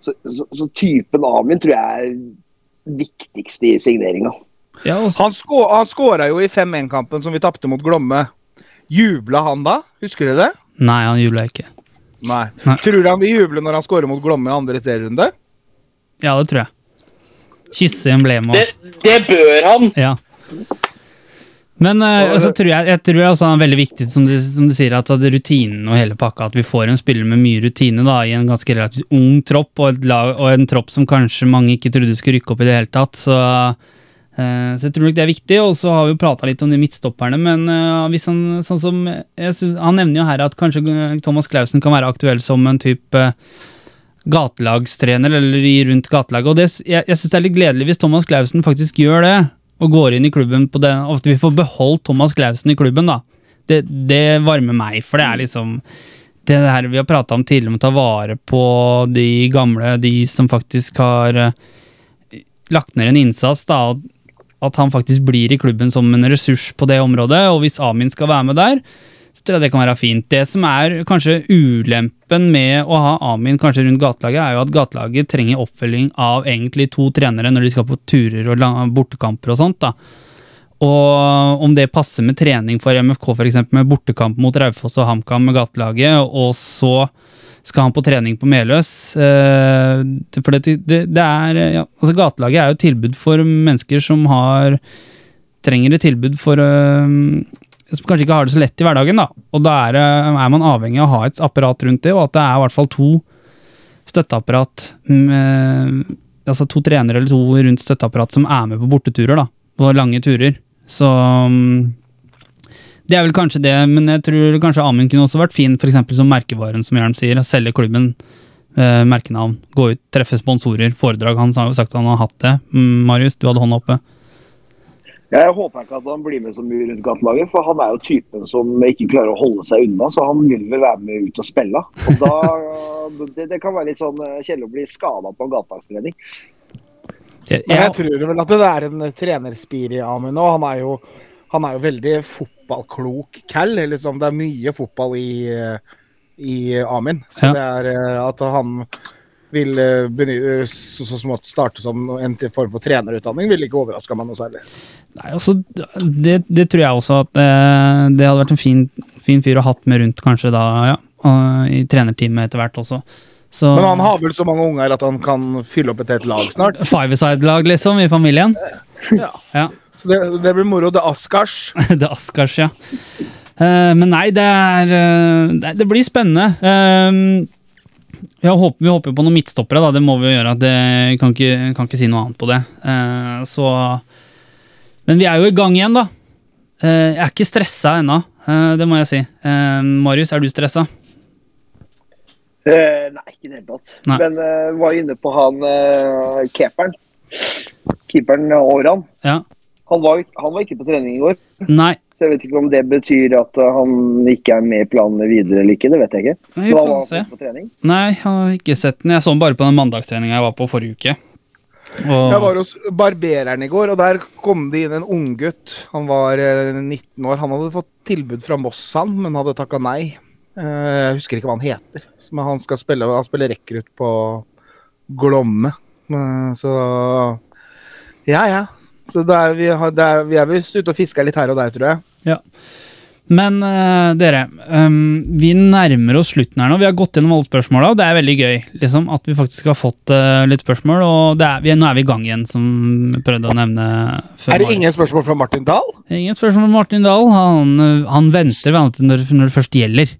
så, så, så typen Amin tror jeg er viktigst i signeringa. Ja, han skåra jo i 5-1-kampen som vi tapte mot Glomme. Jubla han da? Husker du det? Nei, han jubla ikke. Nei. Nei. Tror du han vil juble når han skårer mot Glomme i andre serierunde? Ja, det tror jeg. Kysse emblemet Det, det bør han. Ja. Men eh, så tror jeg, jeg tror det er veldig viktig, som du, som du sier, at rutinen og hele pakka, at vi får en spiller med mye rutine da, i en ganske relativt ung tropp, og, lag, og en tropp som kanskje mange ikke trodde skulle rykke opp i det hele tatt. Så, uh, så jeg tror nok det er viktig. Og så har vi jo prata litt om de midtstopperne, men uh, hvis han sånn som synes, Han nevner jo her at kanskje Thomas Clausen kan være aktuell som en type eh, gatelagstrener eller i rundt gatelaget. Og det, jeg, jeg syns det er litt gledelig hvis Thomas Clausen faktisk gjør det, og går inn i klubben på den, og at vi får beholdt Thomas Clausen i klubben, da. Det, det varmer meg, for det er liksom det her vi har prata om tidligere, om å ta vare på de gamle, de som faktisk har eh, lagt ned en innsats, da, og at han faktisk blir i klubben som en ressurs på det området, og hvis Amin skal være med der, jeg det kan være fint. Det som er kanskje ulempen med å ha Amin kanskje rundt gatelaget, er jo at gatelaget trenger oppfølging av egentlig to trenere når de skal på turer og bortekamper og sånt. da. Og om det passer med trening for MFK, f.eks. med bortekamp mot Raufoss og HamKam med gatelaget, og så skal han på trening på Meløs. eh, For det, det, det er ja, altså Gatelaget er jo tilbud for mennesker som har trenger et tilbud for eh, som kanskje ikke har det så lett i hverdagen. da. Og da er, er man avhengig av å ha et apparat rundt det, og at det er i hvert fall to støtteapparat med, Altså to trenere eller to rundt støtteapparat som er med på borteturer, da. på lange turer. Så mm, det er vel kanskje det, men jeg tror kanskje Amund kunne også vært fin, f.eks. som merkevaren, som Jørn sier. Selge klubben, eh, merkenavn, gå ut, treffe sponsorer, foredrag. Han har jo sagt at han har hatt det. Mm, Marius, du hadde hånda oppe. Jeg håper ikke at han blir med så mye rundt gatelaget, for han er jo typen som ikke klarer å holde seg unna. Så han vil vel være med ut og spille. Og da, (laughs) det, det kan være litt sånn eh, kjedelig å bli skada på en gatelagstrening. Jeg, jeg jeg, tror vel at det er en trenerspir i Amund òg. Han er jo, han er jo veldig fotballklok cal. Liksom. Det er mye fotball i, eh, i Amin. Så Ja. det er eh, at han vil eh, benytte, så, så smått starte som en form for trenerutdanning, ville ikke overraska meg noe særlig. nei, altså, det, det tror jeg også at eh, det hadde vært en fin, fin fyr å hatt med rundt, kanskje da, ja. I trenerteamet etter hvert også. Så, Men han har vel så mange unger at han kan fylle opp et helt lag snart. Five-a-side-lag, liksom, i familien. Ja. (laughs) Ja. Så det, det blir moro. Det er Askars. (laughs) det er Askars, ja. Uh, men nei, det er uh, det, det blir spennende. Eh, jeg håper, vi håper på noen midtstoppere, da. Det må vi gjøre. Det kan ikke, kan ikke si noe annet på det. Eh, så Men vi er jo i gang igjen, da. Eh, jeg er ikke stressa ennå, eh, det må jeg si. Eh, Marius, er du stressa? Eh, nei, ikke i det hele tatt. Nei. Men eh, var inne på han uh, keeperen. Keeperen Åran. Ja. Han var, han var ikke på trening i går. Nei. Så jeg vet ikke om det betyr at eh, han ikke er med i planene videre eller ikke. Det vet jeg ikke. Vi får var se. Nei, jeg har ikke sett den. Jeg så den bare på den mandagstreninga jeg var på forrige uke. Og, Jeg var hos barbereren i går, og der kom det inn en unggutt. Han var eh, 19 år. Han hadde fått tilbud fra Moss, han, men hadde takka nei. Eh, Jeg husker ikke hva han heter. Men han skal spille Han spiller rekrutt på Glomme. Eh, Så Ja, ja. Så det er, vi, har, det er, vi er visst ute og fisker litt her og der, tror jeg. Men uh, dere, um, vi nærmer oss slutten her nå. Vi har gått gjennom alle spørsmåla, og det er veldig gøy liksom, at vi faktisk har fått uh, litt spørsmål. Og det er, vi, nå er vi i gang igjen, som vi prøvde å nevne før. Er det ingen spørsmål fra Martin Dahl? ingen spørsmål fra Martin Dahl. Han, eh, han venter når, når det først gjelder.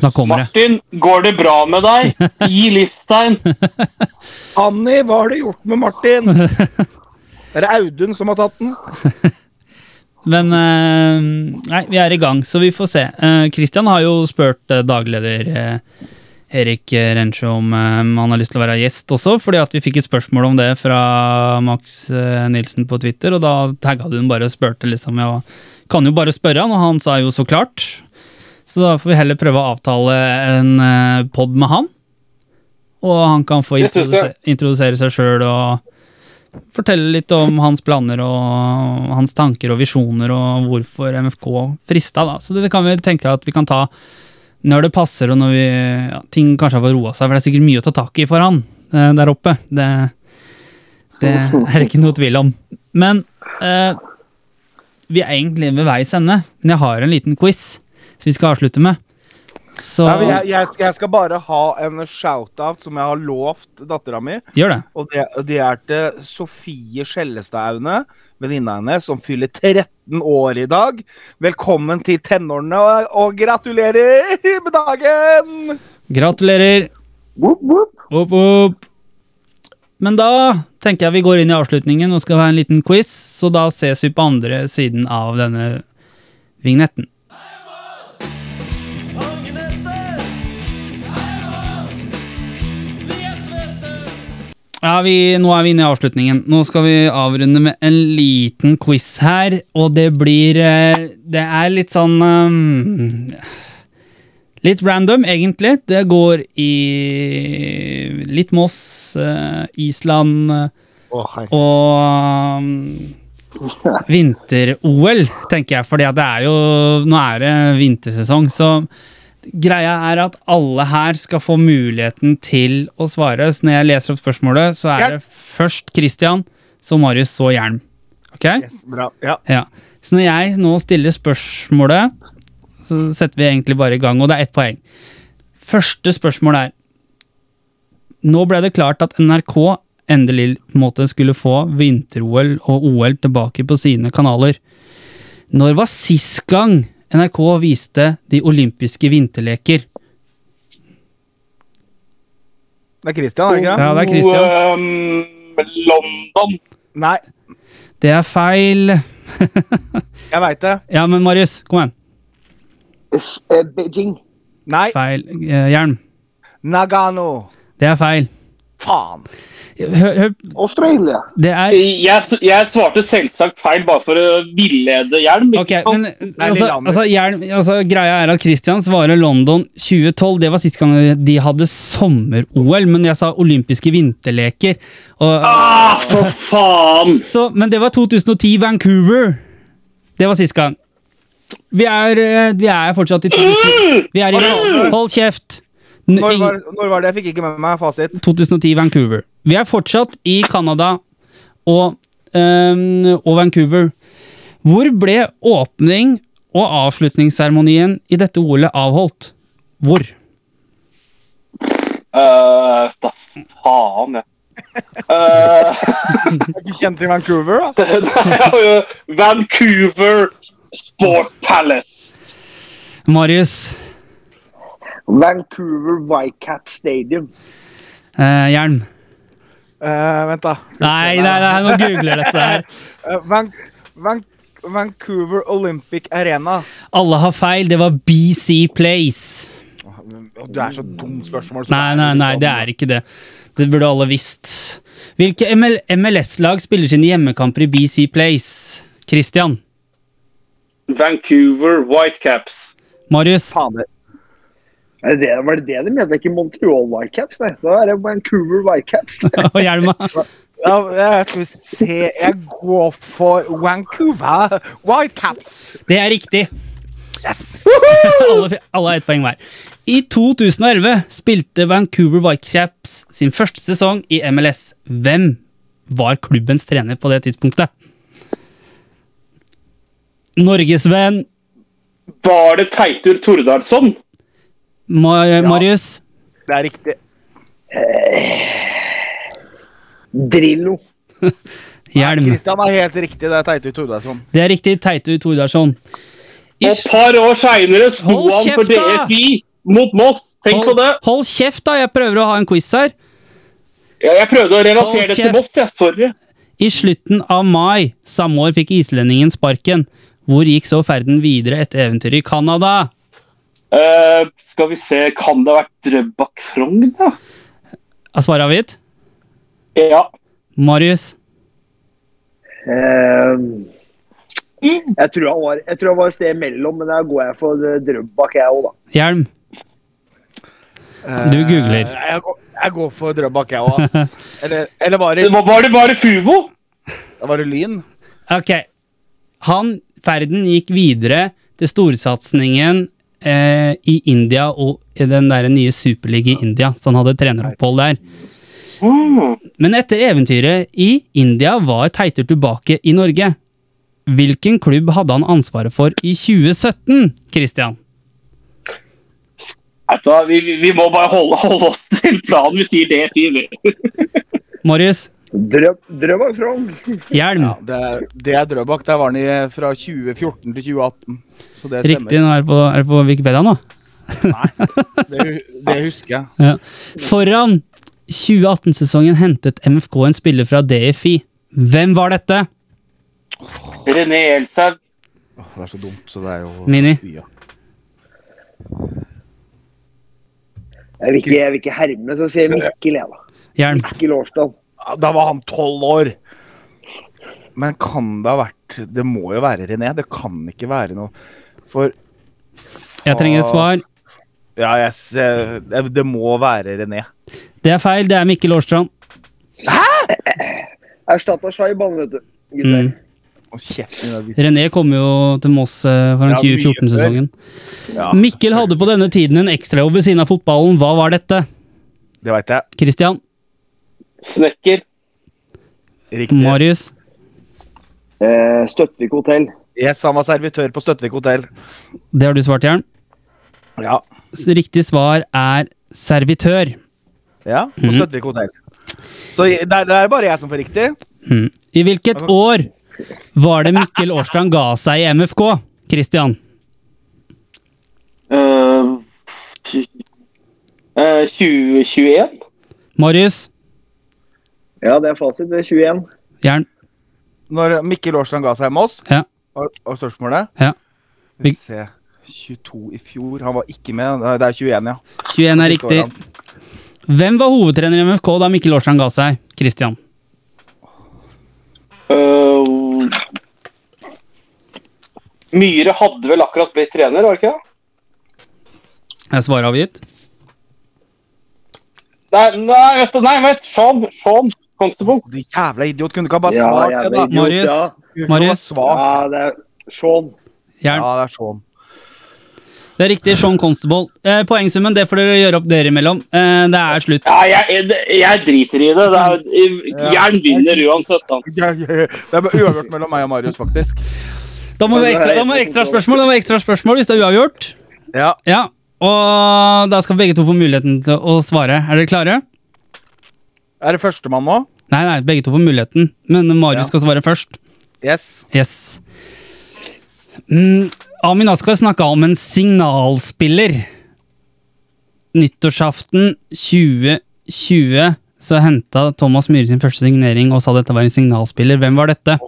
Da kommer det. Martin, går det bra med deg? (laughs) Gi livstegn. Anni, hva har du gjort med Martin? (laughs) Det er Audun som har tatt den. (laughs) Men eh, nei, vi er i gang, så vi får se. Kristian Christian har jo spurt eh, dagleder eh, Erik Rensjø om eh, han har lyst til å være gjest også, fordi at vi fikk et spørsmål om det fra Max eh, Nilsen på Twitter, og da tagga du ham bare og spurte liksom, ja, kan jo bare spørre han, og han sa jo så klart. Så da får vi heller prøve å avtale en eh, pod med han, og han kan få jeg. introdusere, introdusere seg sjøl og fortelle litt om hans planer og hans tanker og visjoner og hvorfor MFK frista, da. Så det kan vi tenke at vi kan ta når det passer og når vi, ja, ting kanskje har roa seg, for det er sikkert mye å ta tak i for han eh, der oppe. Det, det er ikke noe tvil om. Men eh, vi er egentlig ved veis ende, men jeg har en liten quiz som vi skal avslutte med. Så Nei, jeg, jeg, skal, jeg skal bare ha en shout-out som jeg har lovt dattera mi. gjør det. Og det, det er til Sofie Skjellestad-Aune, venninna hennes, som fyller 13 år i dag. Velkommen til tenårene, og, og gratulerer med dagen! Gratulerer. Opp, opp. Men da tenker jeg vi går inn i avslutningen og skal ha en liten quiz, så da ses vi på andre siden av denne vignetten. Ja, vi, nå er vi inne i avslutningen. Nå skal vi avrunde med en liten quiz her, og det blir eh, Det er litt sånn um, Litt random, egentlig. Det går i litt Moss, eh, Island eh, og um, vinter-OL, tenker jeg. Jo Nå er det vintersesong, så greia er at alle her skal få muligheten til å svare. Så når jeg leser opp spørsmålet, så er det først Christian, så Marius, så Hjelm. Ok? Yes, bra. Ja. Ja. Så når jeg nå stiller spørsmålet, så setter vi egentlig bare i gang, og det er ett poeng. Første spørsmål er Nå ble det klart at NRK endelig på en måte skulle få vinter-OL og OL tilbake på sine kanaler. Når var sist gang NRK viste de olympiske vinterleker? Det er Christian, er det ikke? Ja, det er Christian. Um, London. Nei, Det er feil. (laughs) jeg veit det. Ja, men Marius, kom igjen. Eh, Beijing. Nei, Feil. Jern. Hjelm. Nagano. Det er feil. Faen. Hør, hør. Australia. Det er Jeg, jeg svarte selvsagt feil bare for å villede Hjelm. ikke Ok, men altså, altså, hjelm altså, Greia er at Christian svarer London 2012. Det var sist gang de hadde sommer-OL, men jeg sa olympiske vinterleker. Og, Ah, for faen! så, men det var 2010 Vancouver. Det var sist gang. Vi er, eh, vi er fortsatt i 2000. Vi er i Hold kjeft! Når var, når var det? Jeg fikk ikke med meg fasit. 2010 Vancouver. Vi er fortsatt i Canada og, ehm, og Vancouver. Hvor ble åpning og avslutningsseremonien i dette OL-et avholdt? Hvor? Uh, da faen, jeg. Uh, (laughs) er ikke kjent i Vancouver, da. (laughs) Nei, jo Vancouver Sport Palace. Marius. Vancouver Whitecap Stadium. Eh, jern. Eh, vent, da. Nei, nei, nei, nå googler disse her. (laughs) Eh, Van, Van, Vancouver Olympic Arena. Alle har feil. Det var BC Place. Du er så dumt spørsmål. så Nei, det nei, nei, det er ikke det. Det burde alle visst. Hvilke ML MLS-lag spiller sine hjemmekamper i BC Place? Christian. Vancouver Whitecaps. Marius. Faen, det. Er det det, var det det de mente? Ikke Montreal Whitecaps? Nei, da er det Vancouver Whitecaps. (laughs) Og Hjelma. Ja, jeg skal se Jeg går for Vancouver Whitecaps. Det er riktig. (laughs) alle, alle har ett poeng hver. I 2011 spilte Vancouver Whitecaps sin første sesong i MLS. Hvem var klubbens trener på det tidspunktet? Norgesvenn Var det Teitur Tordalsson? Mar Marius. Det er riktig. Drillo. (laughs) Hjelm. Kristian er helt riktig. Det er Teitur Tordarsson. Det er riktig. Teitur Tordarsson. Et par år seinere sto Hold han for kjeft, da! DFI mot Moss. Tenk på det. hold kjeft, da! Jeg prøver å ha en quiz her. Ja, Jeg prøvde å Hold relatere det til. Moss, jeg. Sorry. I slutten av mai samme år fikk islendingen sparken. Hvor gikk så ferden videre etter eventyret i Canada? Eh, skal vi se, kan det ha vært Drøbak Frogn, da? Er svaret avgitt? Ja. Marius? Uh, jeg, tror han var, jeg tror han var et sted imellom, men da går jeg for eh, Drøbak, jeg òg, da. Hjelm? Du googler. Uh, Jeg, går- jeg går for Drøbak, jeg òg, ass. (laughs) Eller, eller var det, Var var det Fuvo? Fuvo? var det Lyn? Ok. Han, ferden gikk videre til storsatsingen eh, i India og i den der nye Superliga i India, så han hadde treneropphold der. Men etter eventyret i India var Teitur tilbake i Norge. Hvilken klubb hadde han ansvaret for i 2017, Christian? Vi, vi- vi må bare holde, holde oss til planen. Vi sier det, sier vi. Marius? Drøb, Drøbak Frogn. (laughs) Hjelm? Ja, det, er- det er Drøbak. Der var han fra 2014 til 2018. Så det Riktig, nå er det på, er det på Wikipedia nå. Det, det (laughs) husker jeg. Ja. Foran 2018-sesongen hentet MFK en spiller fra DFI. Hvem var dette? René Elshaug. Åh, det er så dumt, så det er jo Mini. Ja. Jeg vil ikke, jeg vil ikke herme, så sier Mikkel, jeg, da. Hjelm. Mikkel Årsdal. Da var han tolv år. Men kan det ha vært Det må jo være René. Det kan ikke være noe For Jeg trenger et svar. Ja, jeg ser, det, må være René. Det er feil, det er Mikkel Årstrand. Erstatta Shaiban, vet du. Mm. René kom jo til Moss eh, foran Ja, 2014-sesongen. Ja, Mikkel hadde på denne tiden en ekstrajobb ved siden av fotballen. Hva var dette? det veit jeg. Christian? Snekker. Riktig. Marius? Eh, Støttvik hotell. Yes, han var servitør på Støttvik hotell. Det har du svart, Jern. Ja. Riktig svar er servitør. ja på Mhm. Støttvik hotell. Så det er, det er bare jeg som får riktig. Mm. I hvilket år var det Mikkel Årstrand ga seg i MFK? Christian? Uh, 2021. Marius? Ja, det er fasit. Det er 21. Jern? Når Mikkel Årstrand ga seg med oss, Ja. og, og spørsmålet Ja. Skal vi se 22 i fjor. Han var ikke med. Det er 21, ja. 21 er riktig. Hvem var hovedtrener i MFK da Mikkel Årstrand ga seg? Christian? Uh, Myhre hadde vel akkurat blitt trener, var det ikke det? Er svaret avgitt? Nei, nei, vet du, nei, vet Sean, Sean Constable. Du jævla idiot. Kunne du ikke ha bare Ja, svart det, da? idiot, Marius? ja. Marius? Ja, det er Sean. Ja, det er Sean. Det er riktig. Sean Constable. Eh, poengsummen det får dere gjøre opp dere imellom. Eh, det er slutt. Ja, jeg, jeg driter i det. det er, Jern vinner uansett. Da. Ja, ja, ja. Det er uavgjort mellom meg og Marius, faktisk. Da må vi ekstra, da må ekstra spørsmål Da må ekstra spørsmål hvis det er uavgjort. Ja. Ja, Og da skal begge to få muligheten til å svare. Er dere klare? Er det førstemann nå? Nei, nei, begge to får muligheten. Men Marius Ja. skal svare først. Yes. Yes. Mm, Amin Askar snakka om en signalspiller. Nyttårsaften 2020 så henta Thomas Myhre sin første signering og sa dette var en signalspiller. Hvem var dette?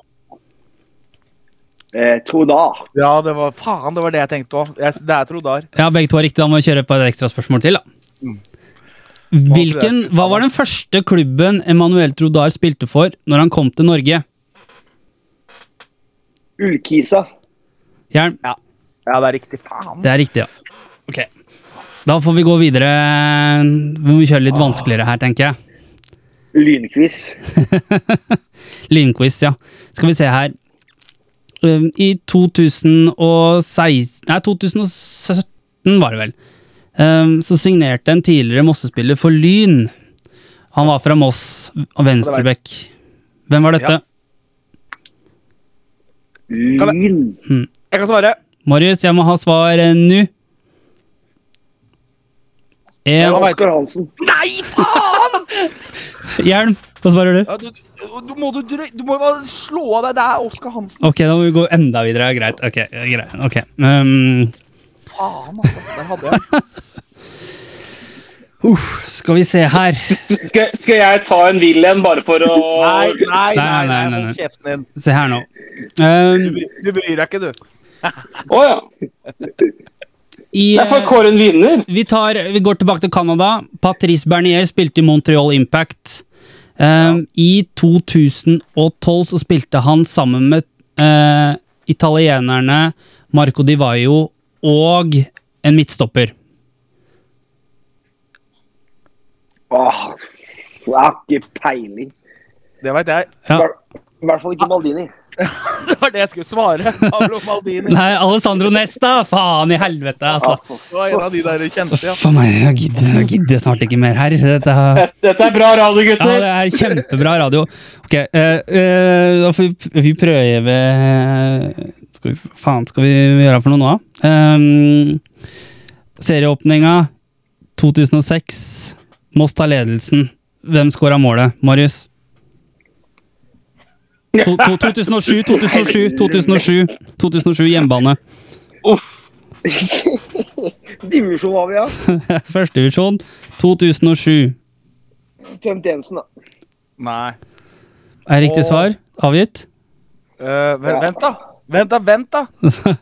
Eh, Trodar. Ja, det var faen, det var det jeg tenkte òg. Det er Trodar. Ja, begge to er riktig. Da må vi kjøre på et ekstra spørsmål til. da. Mm. Hvilken, hva var den første klubben Emanuel Trodar spilte for når han kom til Norge? Ullkisa. Hjelm. Ja, det er riktig. Faen. Det er riktig, ja. Ok. Da får vi gå videre. Vi må kjøre litt vanskeligere her, tenker jeg. Lynquiz. (laughs) Lynquiz, ja. Skal vi se her. Um, I 2016 Nei, 2017 var det vel. Um, så signerte en tidligere Mosse-spiller for Lyn. Han var fra Moss og venstrebekk. Hvem var dette? Ja. Lyn. Lyn. Jeg kan svare. Marius, jeg må ha svar eh, nå. Ja, En Oskar Hansen. Nei, faen! (laughs) Hjelm. Hva svarer du? Ja, du, du, må du, du må bare slå av deg. Det er Oskar Hansen. Ok, da må vi gå enda videre. Greit. Ok, greit. ok. Um, Faen, altså. Der hadde jeg. (laughs) skal vi se her. Skal, skal jeg ta en vill en bare for å Nei, nei, nei. Nei, nei, nei, kjeften din. Se her nå. Du, Um, bry- du bryr deg ikke, du. Å ja. I, Jeg får eh, kåre en vinner. vi, tar, vi går tilbake til Canada. Patrice Bernier spilte i Montreal Impact. Um, I 2012 så spilte han sammen med uh, italienerne Marco Di Vaio og en midtstopper. Åh, jeg har ikke peiling. Det veit jeg. I Ja. hvert- I hvert fall ikke Maldini. (laughs) Det var det jeg skulle svare. Pablo Maldini. Nei, Alessandro Nesta! Faen i helvete, altså. Det var en av de der kjente, ja. Uff meg, jeg gidder, jeg gidder snart ikke mer her. Dette, har- Dette- er bra radio, gutter! ja, det er kjempebra radio. Ok, eh, uh, da får vi, vi prøve skal vi, Faen skal vi gjøre for noe nå, da? Um, serieåpninga 2006. Moss tar ledelsen. Hvem skåra målet? Marius? To, to, 2007, 2007, 2007, 2007 hjemmebane. Uff. (laughs) Divisjon har vi, ja. (laughs) Førstedivisjon 2007. Tømt Jensen, da. Nei. Er riktig svar avgitt? Uh, vent, vent, da. Vent, da. Vent, da. (laughs)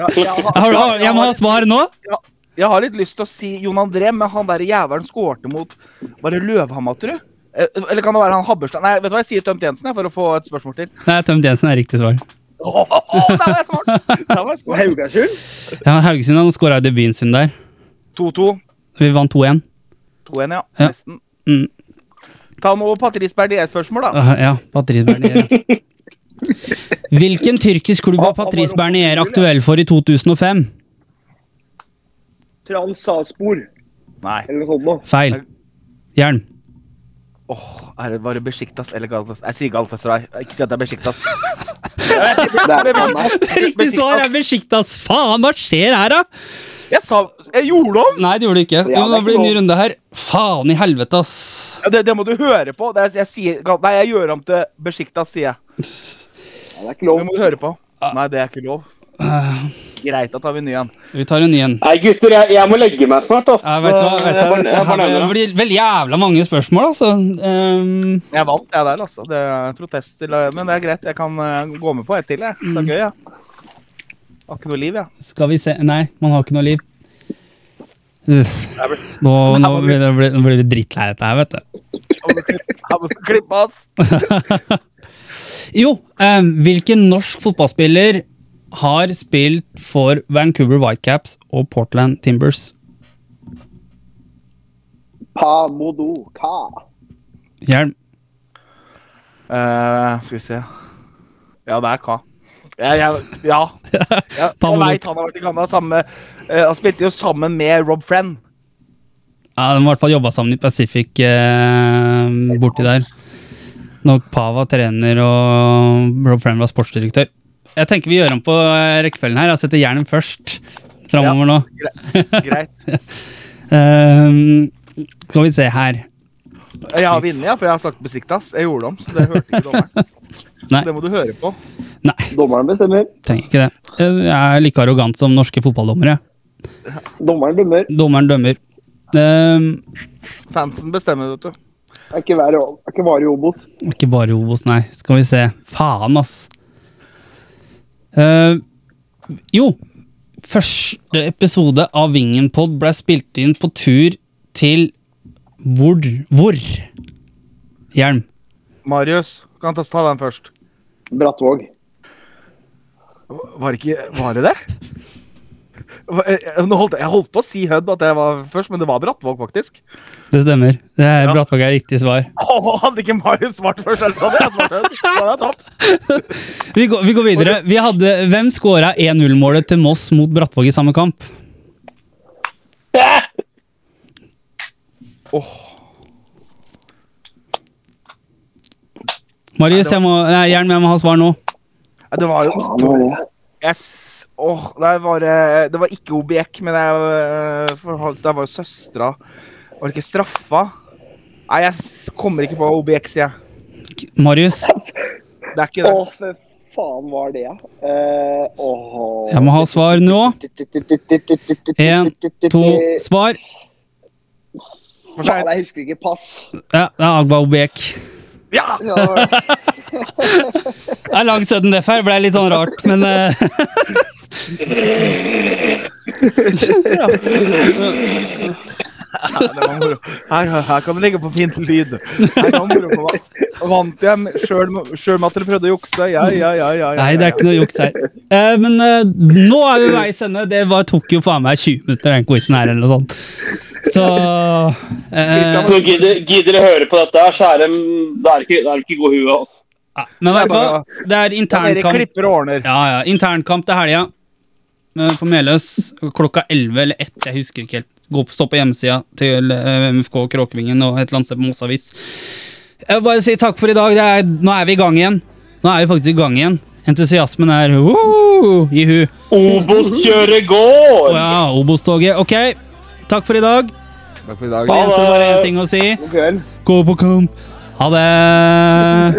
Ja, jeg, har, Har, du- jeg må ha svar nå! Jeg har litt lyst til å si Jon André, men han der jævelen skårte mot Var det Løvhammer, tror du? Eh, Eller kan det være han Habberstad? Nei, vet du hva, jeg sier Tømt Jensen jeg, for å få et spørsmål til. Nei, Tømt Jensen er riktig svar. Åh, der var jeg smart! Der var jeg smart. (laughs) Haugesund? Ja, Haugesund han skåra i debuten sin der. 2-2. Vi vant 2-1. 2-1, ja. Ja. Nesten. Mm. Ta nå Patrice Bernier-spørsmål, da. Ja, Patrice Bernier. (laughs) Hvilken tyrkisk klubb var Patrice Bernier aktuell for i 2005? Transalspor, Nei. eller noe. Feil. Jern. Åh, er det bare Besjiktas eller Galatasaray? Jeg sier Galatasaray. Ikke si at det er Besjiktas. Det. (laughs) Riktig svar er Besjiktas. Faen, hva skjer her, da? Jeg sa Jeg gjorde om! Nei, det gjorde du ikke. Ja, det det blir en ny runde her. Faen i helvete, ass. Ja, Det, det må du høre på. Det er, jeg sier Nei, jeg gjør om til Besjiktas, sier jeg. Ja, det er ikke Det lov. må du høre på. Nei, det er ikke lov. Eh, Greit, da tar vi en ny en. Vi tar en ny en. Nei, gutter, jeg, jeg må legge meg snart. Altså. Ja, vet du hva? Vet du, Jeg det jeg bare her det. blir veldig jævla mange spørsmål, altså. Um, Jeg vant, jeg der, altså. Det er protest til Men det er greit. Jeg kan eh, gå med på et til, jeg. Så gøy, ja. Har ikke noe liv, jeg. skal vi se Nei, man har ikke noe liv. Uff. Nå, nå, blir det, blir- blir det drittlei dette her, vet du. Her må du klippe, ass. (laughs) Jo, eh, hvilken norsk fotballspiller har spilt for Vancouver Whitecaps og Portland Timbers? Pa modo ka. Hjelm. Uh, skal vi se. Ja, det er Ka. Jeg, jeg, ja. (laughs) ja. Jeg veit han har vært i Canada sammen med eh, Han spilte jo sammen med Rob Friend. Ja, De har i hvert fall jobba sammen i Pacific uh, borti der. Når Pa var trener og Rob Friend var sportsdirektør. Jeg tenker vi gjør om på eh, rekkefølgen her. Jeg setter Hjelm først framover nå. Greit. (laughs) Ehm, skal vi se her. Jeg har vunnet, ja, for jeg har sagt Besiktas. Jeg gjorde det om, så det hørte ikke dommeren. (laughs) Nei. Det må du høre på. Nei, Dommeren bestemmer. trenger ikke det. Jeg er like arrogant som norske fotballdommere. Dommeren dømmer. Dommeren dømmer. Ehm, Fansen bestemmer, vet du. Det er ikke bare i Obos. ikke bare Obos, nei. Skal vi se. Faen, ass. Eh, jo. Første episode av Vingenpod ble spilt inn på tur til hvor? Hvor? Hjelm. Marius, kan ta ta den først. Brattvåg. Var det ikke Var det det? Hva- eh, holdt, jeg holdt på å si Hødd at jeg var først, men det var Brattvåg, faktisk. Det stemmer. Det er Ja. Brattvåg er riktig svar. (laughs) Åh, hadde ikke Marius svart først, eller hadde jeg svart Hødd? Da hadde jeg tapt. (laughs) Vi går, vi går videre. Vi hadde, hvem skåra 1-0-målet til Moss mot Brattvåg i samme kamp? Oh. Marius, jeg må, nei, Hjelm, jeg må ha svar nå. det var jo Yes. Åh, det var, det var ikke Obiek, men jeg, eh, for, det var jo søstera. Var det ikke straffa? Nei, jeg kommer ikke på Obiek, sier jeg. Marius, Det er ikke det. Å, for faen var det, ja. Uh, oh. jeg må ha svar nå. En, to, svar. For Faen, jeg husker ikke pass. Ja, det er Agba Obek. Ja! Det var er lang sudden death her, ble litt sånn rart, men Ja, det var moro. Her, her, her kan det ligge på fint lyd. Her kan moro på Vant jeg sjøl med at dere prøvde å jukse? Ja, ja, ja. ja, ja, Nei, det er ikke noe juks her. Eh, men eh, nå er vi veis ende. Det var, tok jo faen meg 20 minutter, den quizen her, eller noe sånt. Så eh, Så gidder, gidder dere høre på dette, her, så er det, er ikke, er ikke god hue. Altså. Ja, Men vet du hva? Det er internkamp. Ja, ja. Internkamp til helga. På Meløs klokka 11 eller 1, jeg husker ikke helt. Gå på, stå på hjemmesida til eh, MFK Kråkevingen og et eller annet sted på Mossavis. Jeg vil bare si takk for i dag. Det er, nå er vi i gang igjen. Nå er vi faktisk i gang igjen. Entusiasmen er ihu. Obos kjører gård! ja, Obos-toget. Ok, takk for i dag. Takk for i dag. Det bare én ting å si. God kveld. Gå på kamp. Ha det!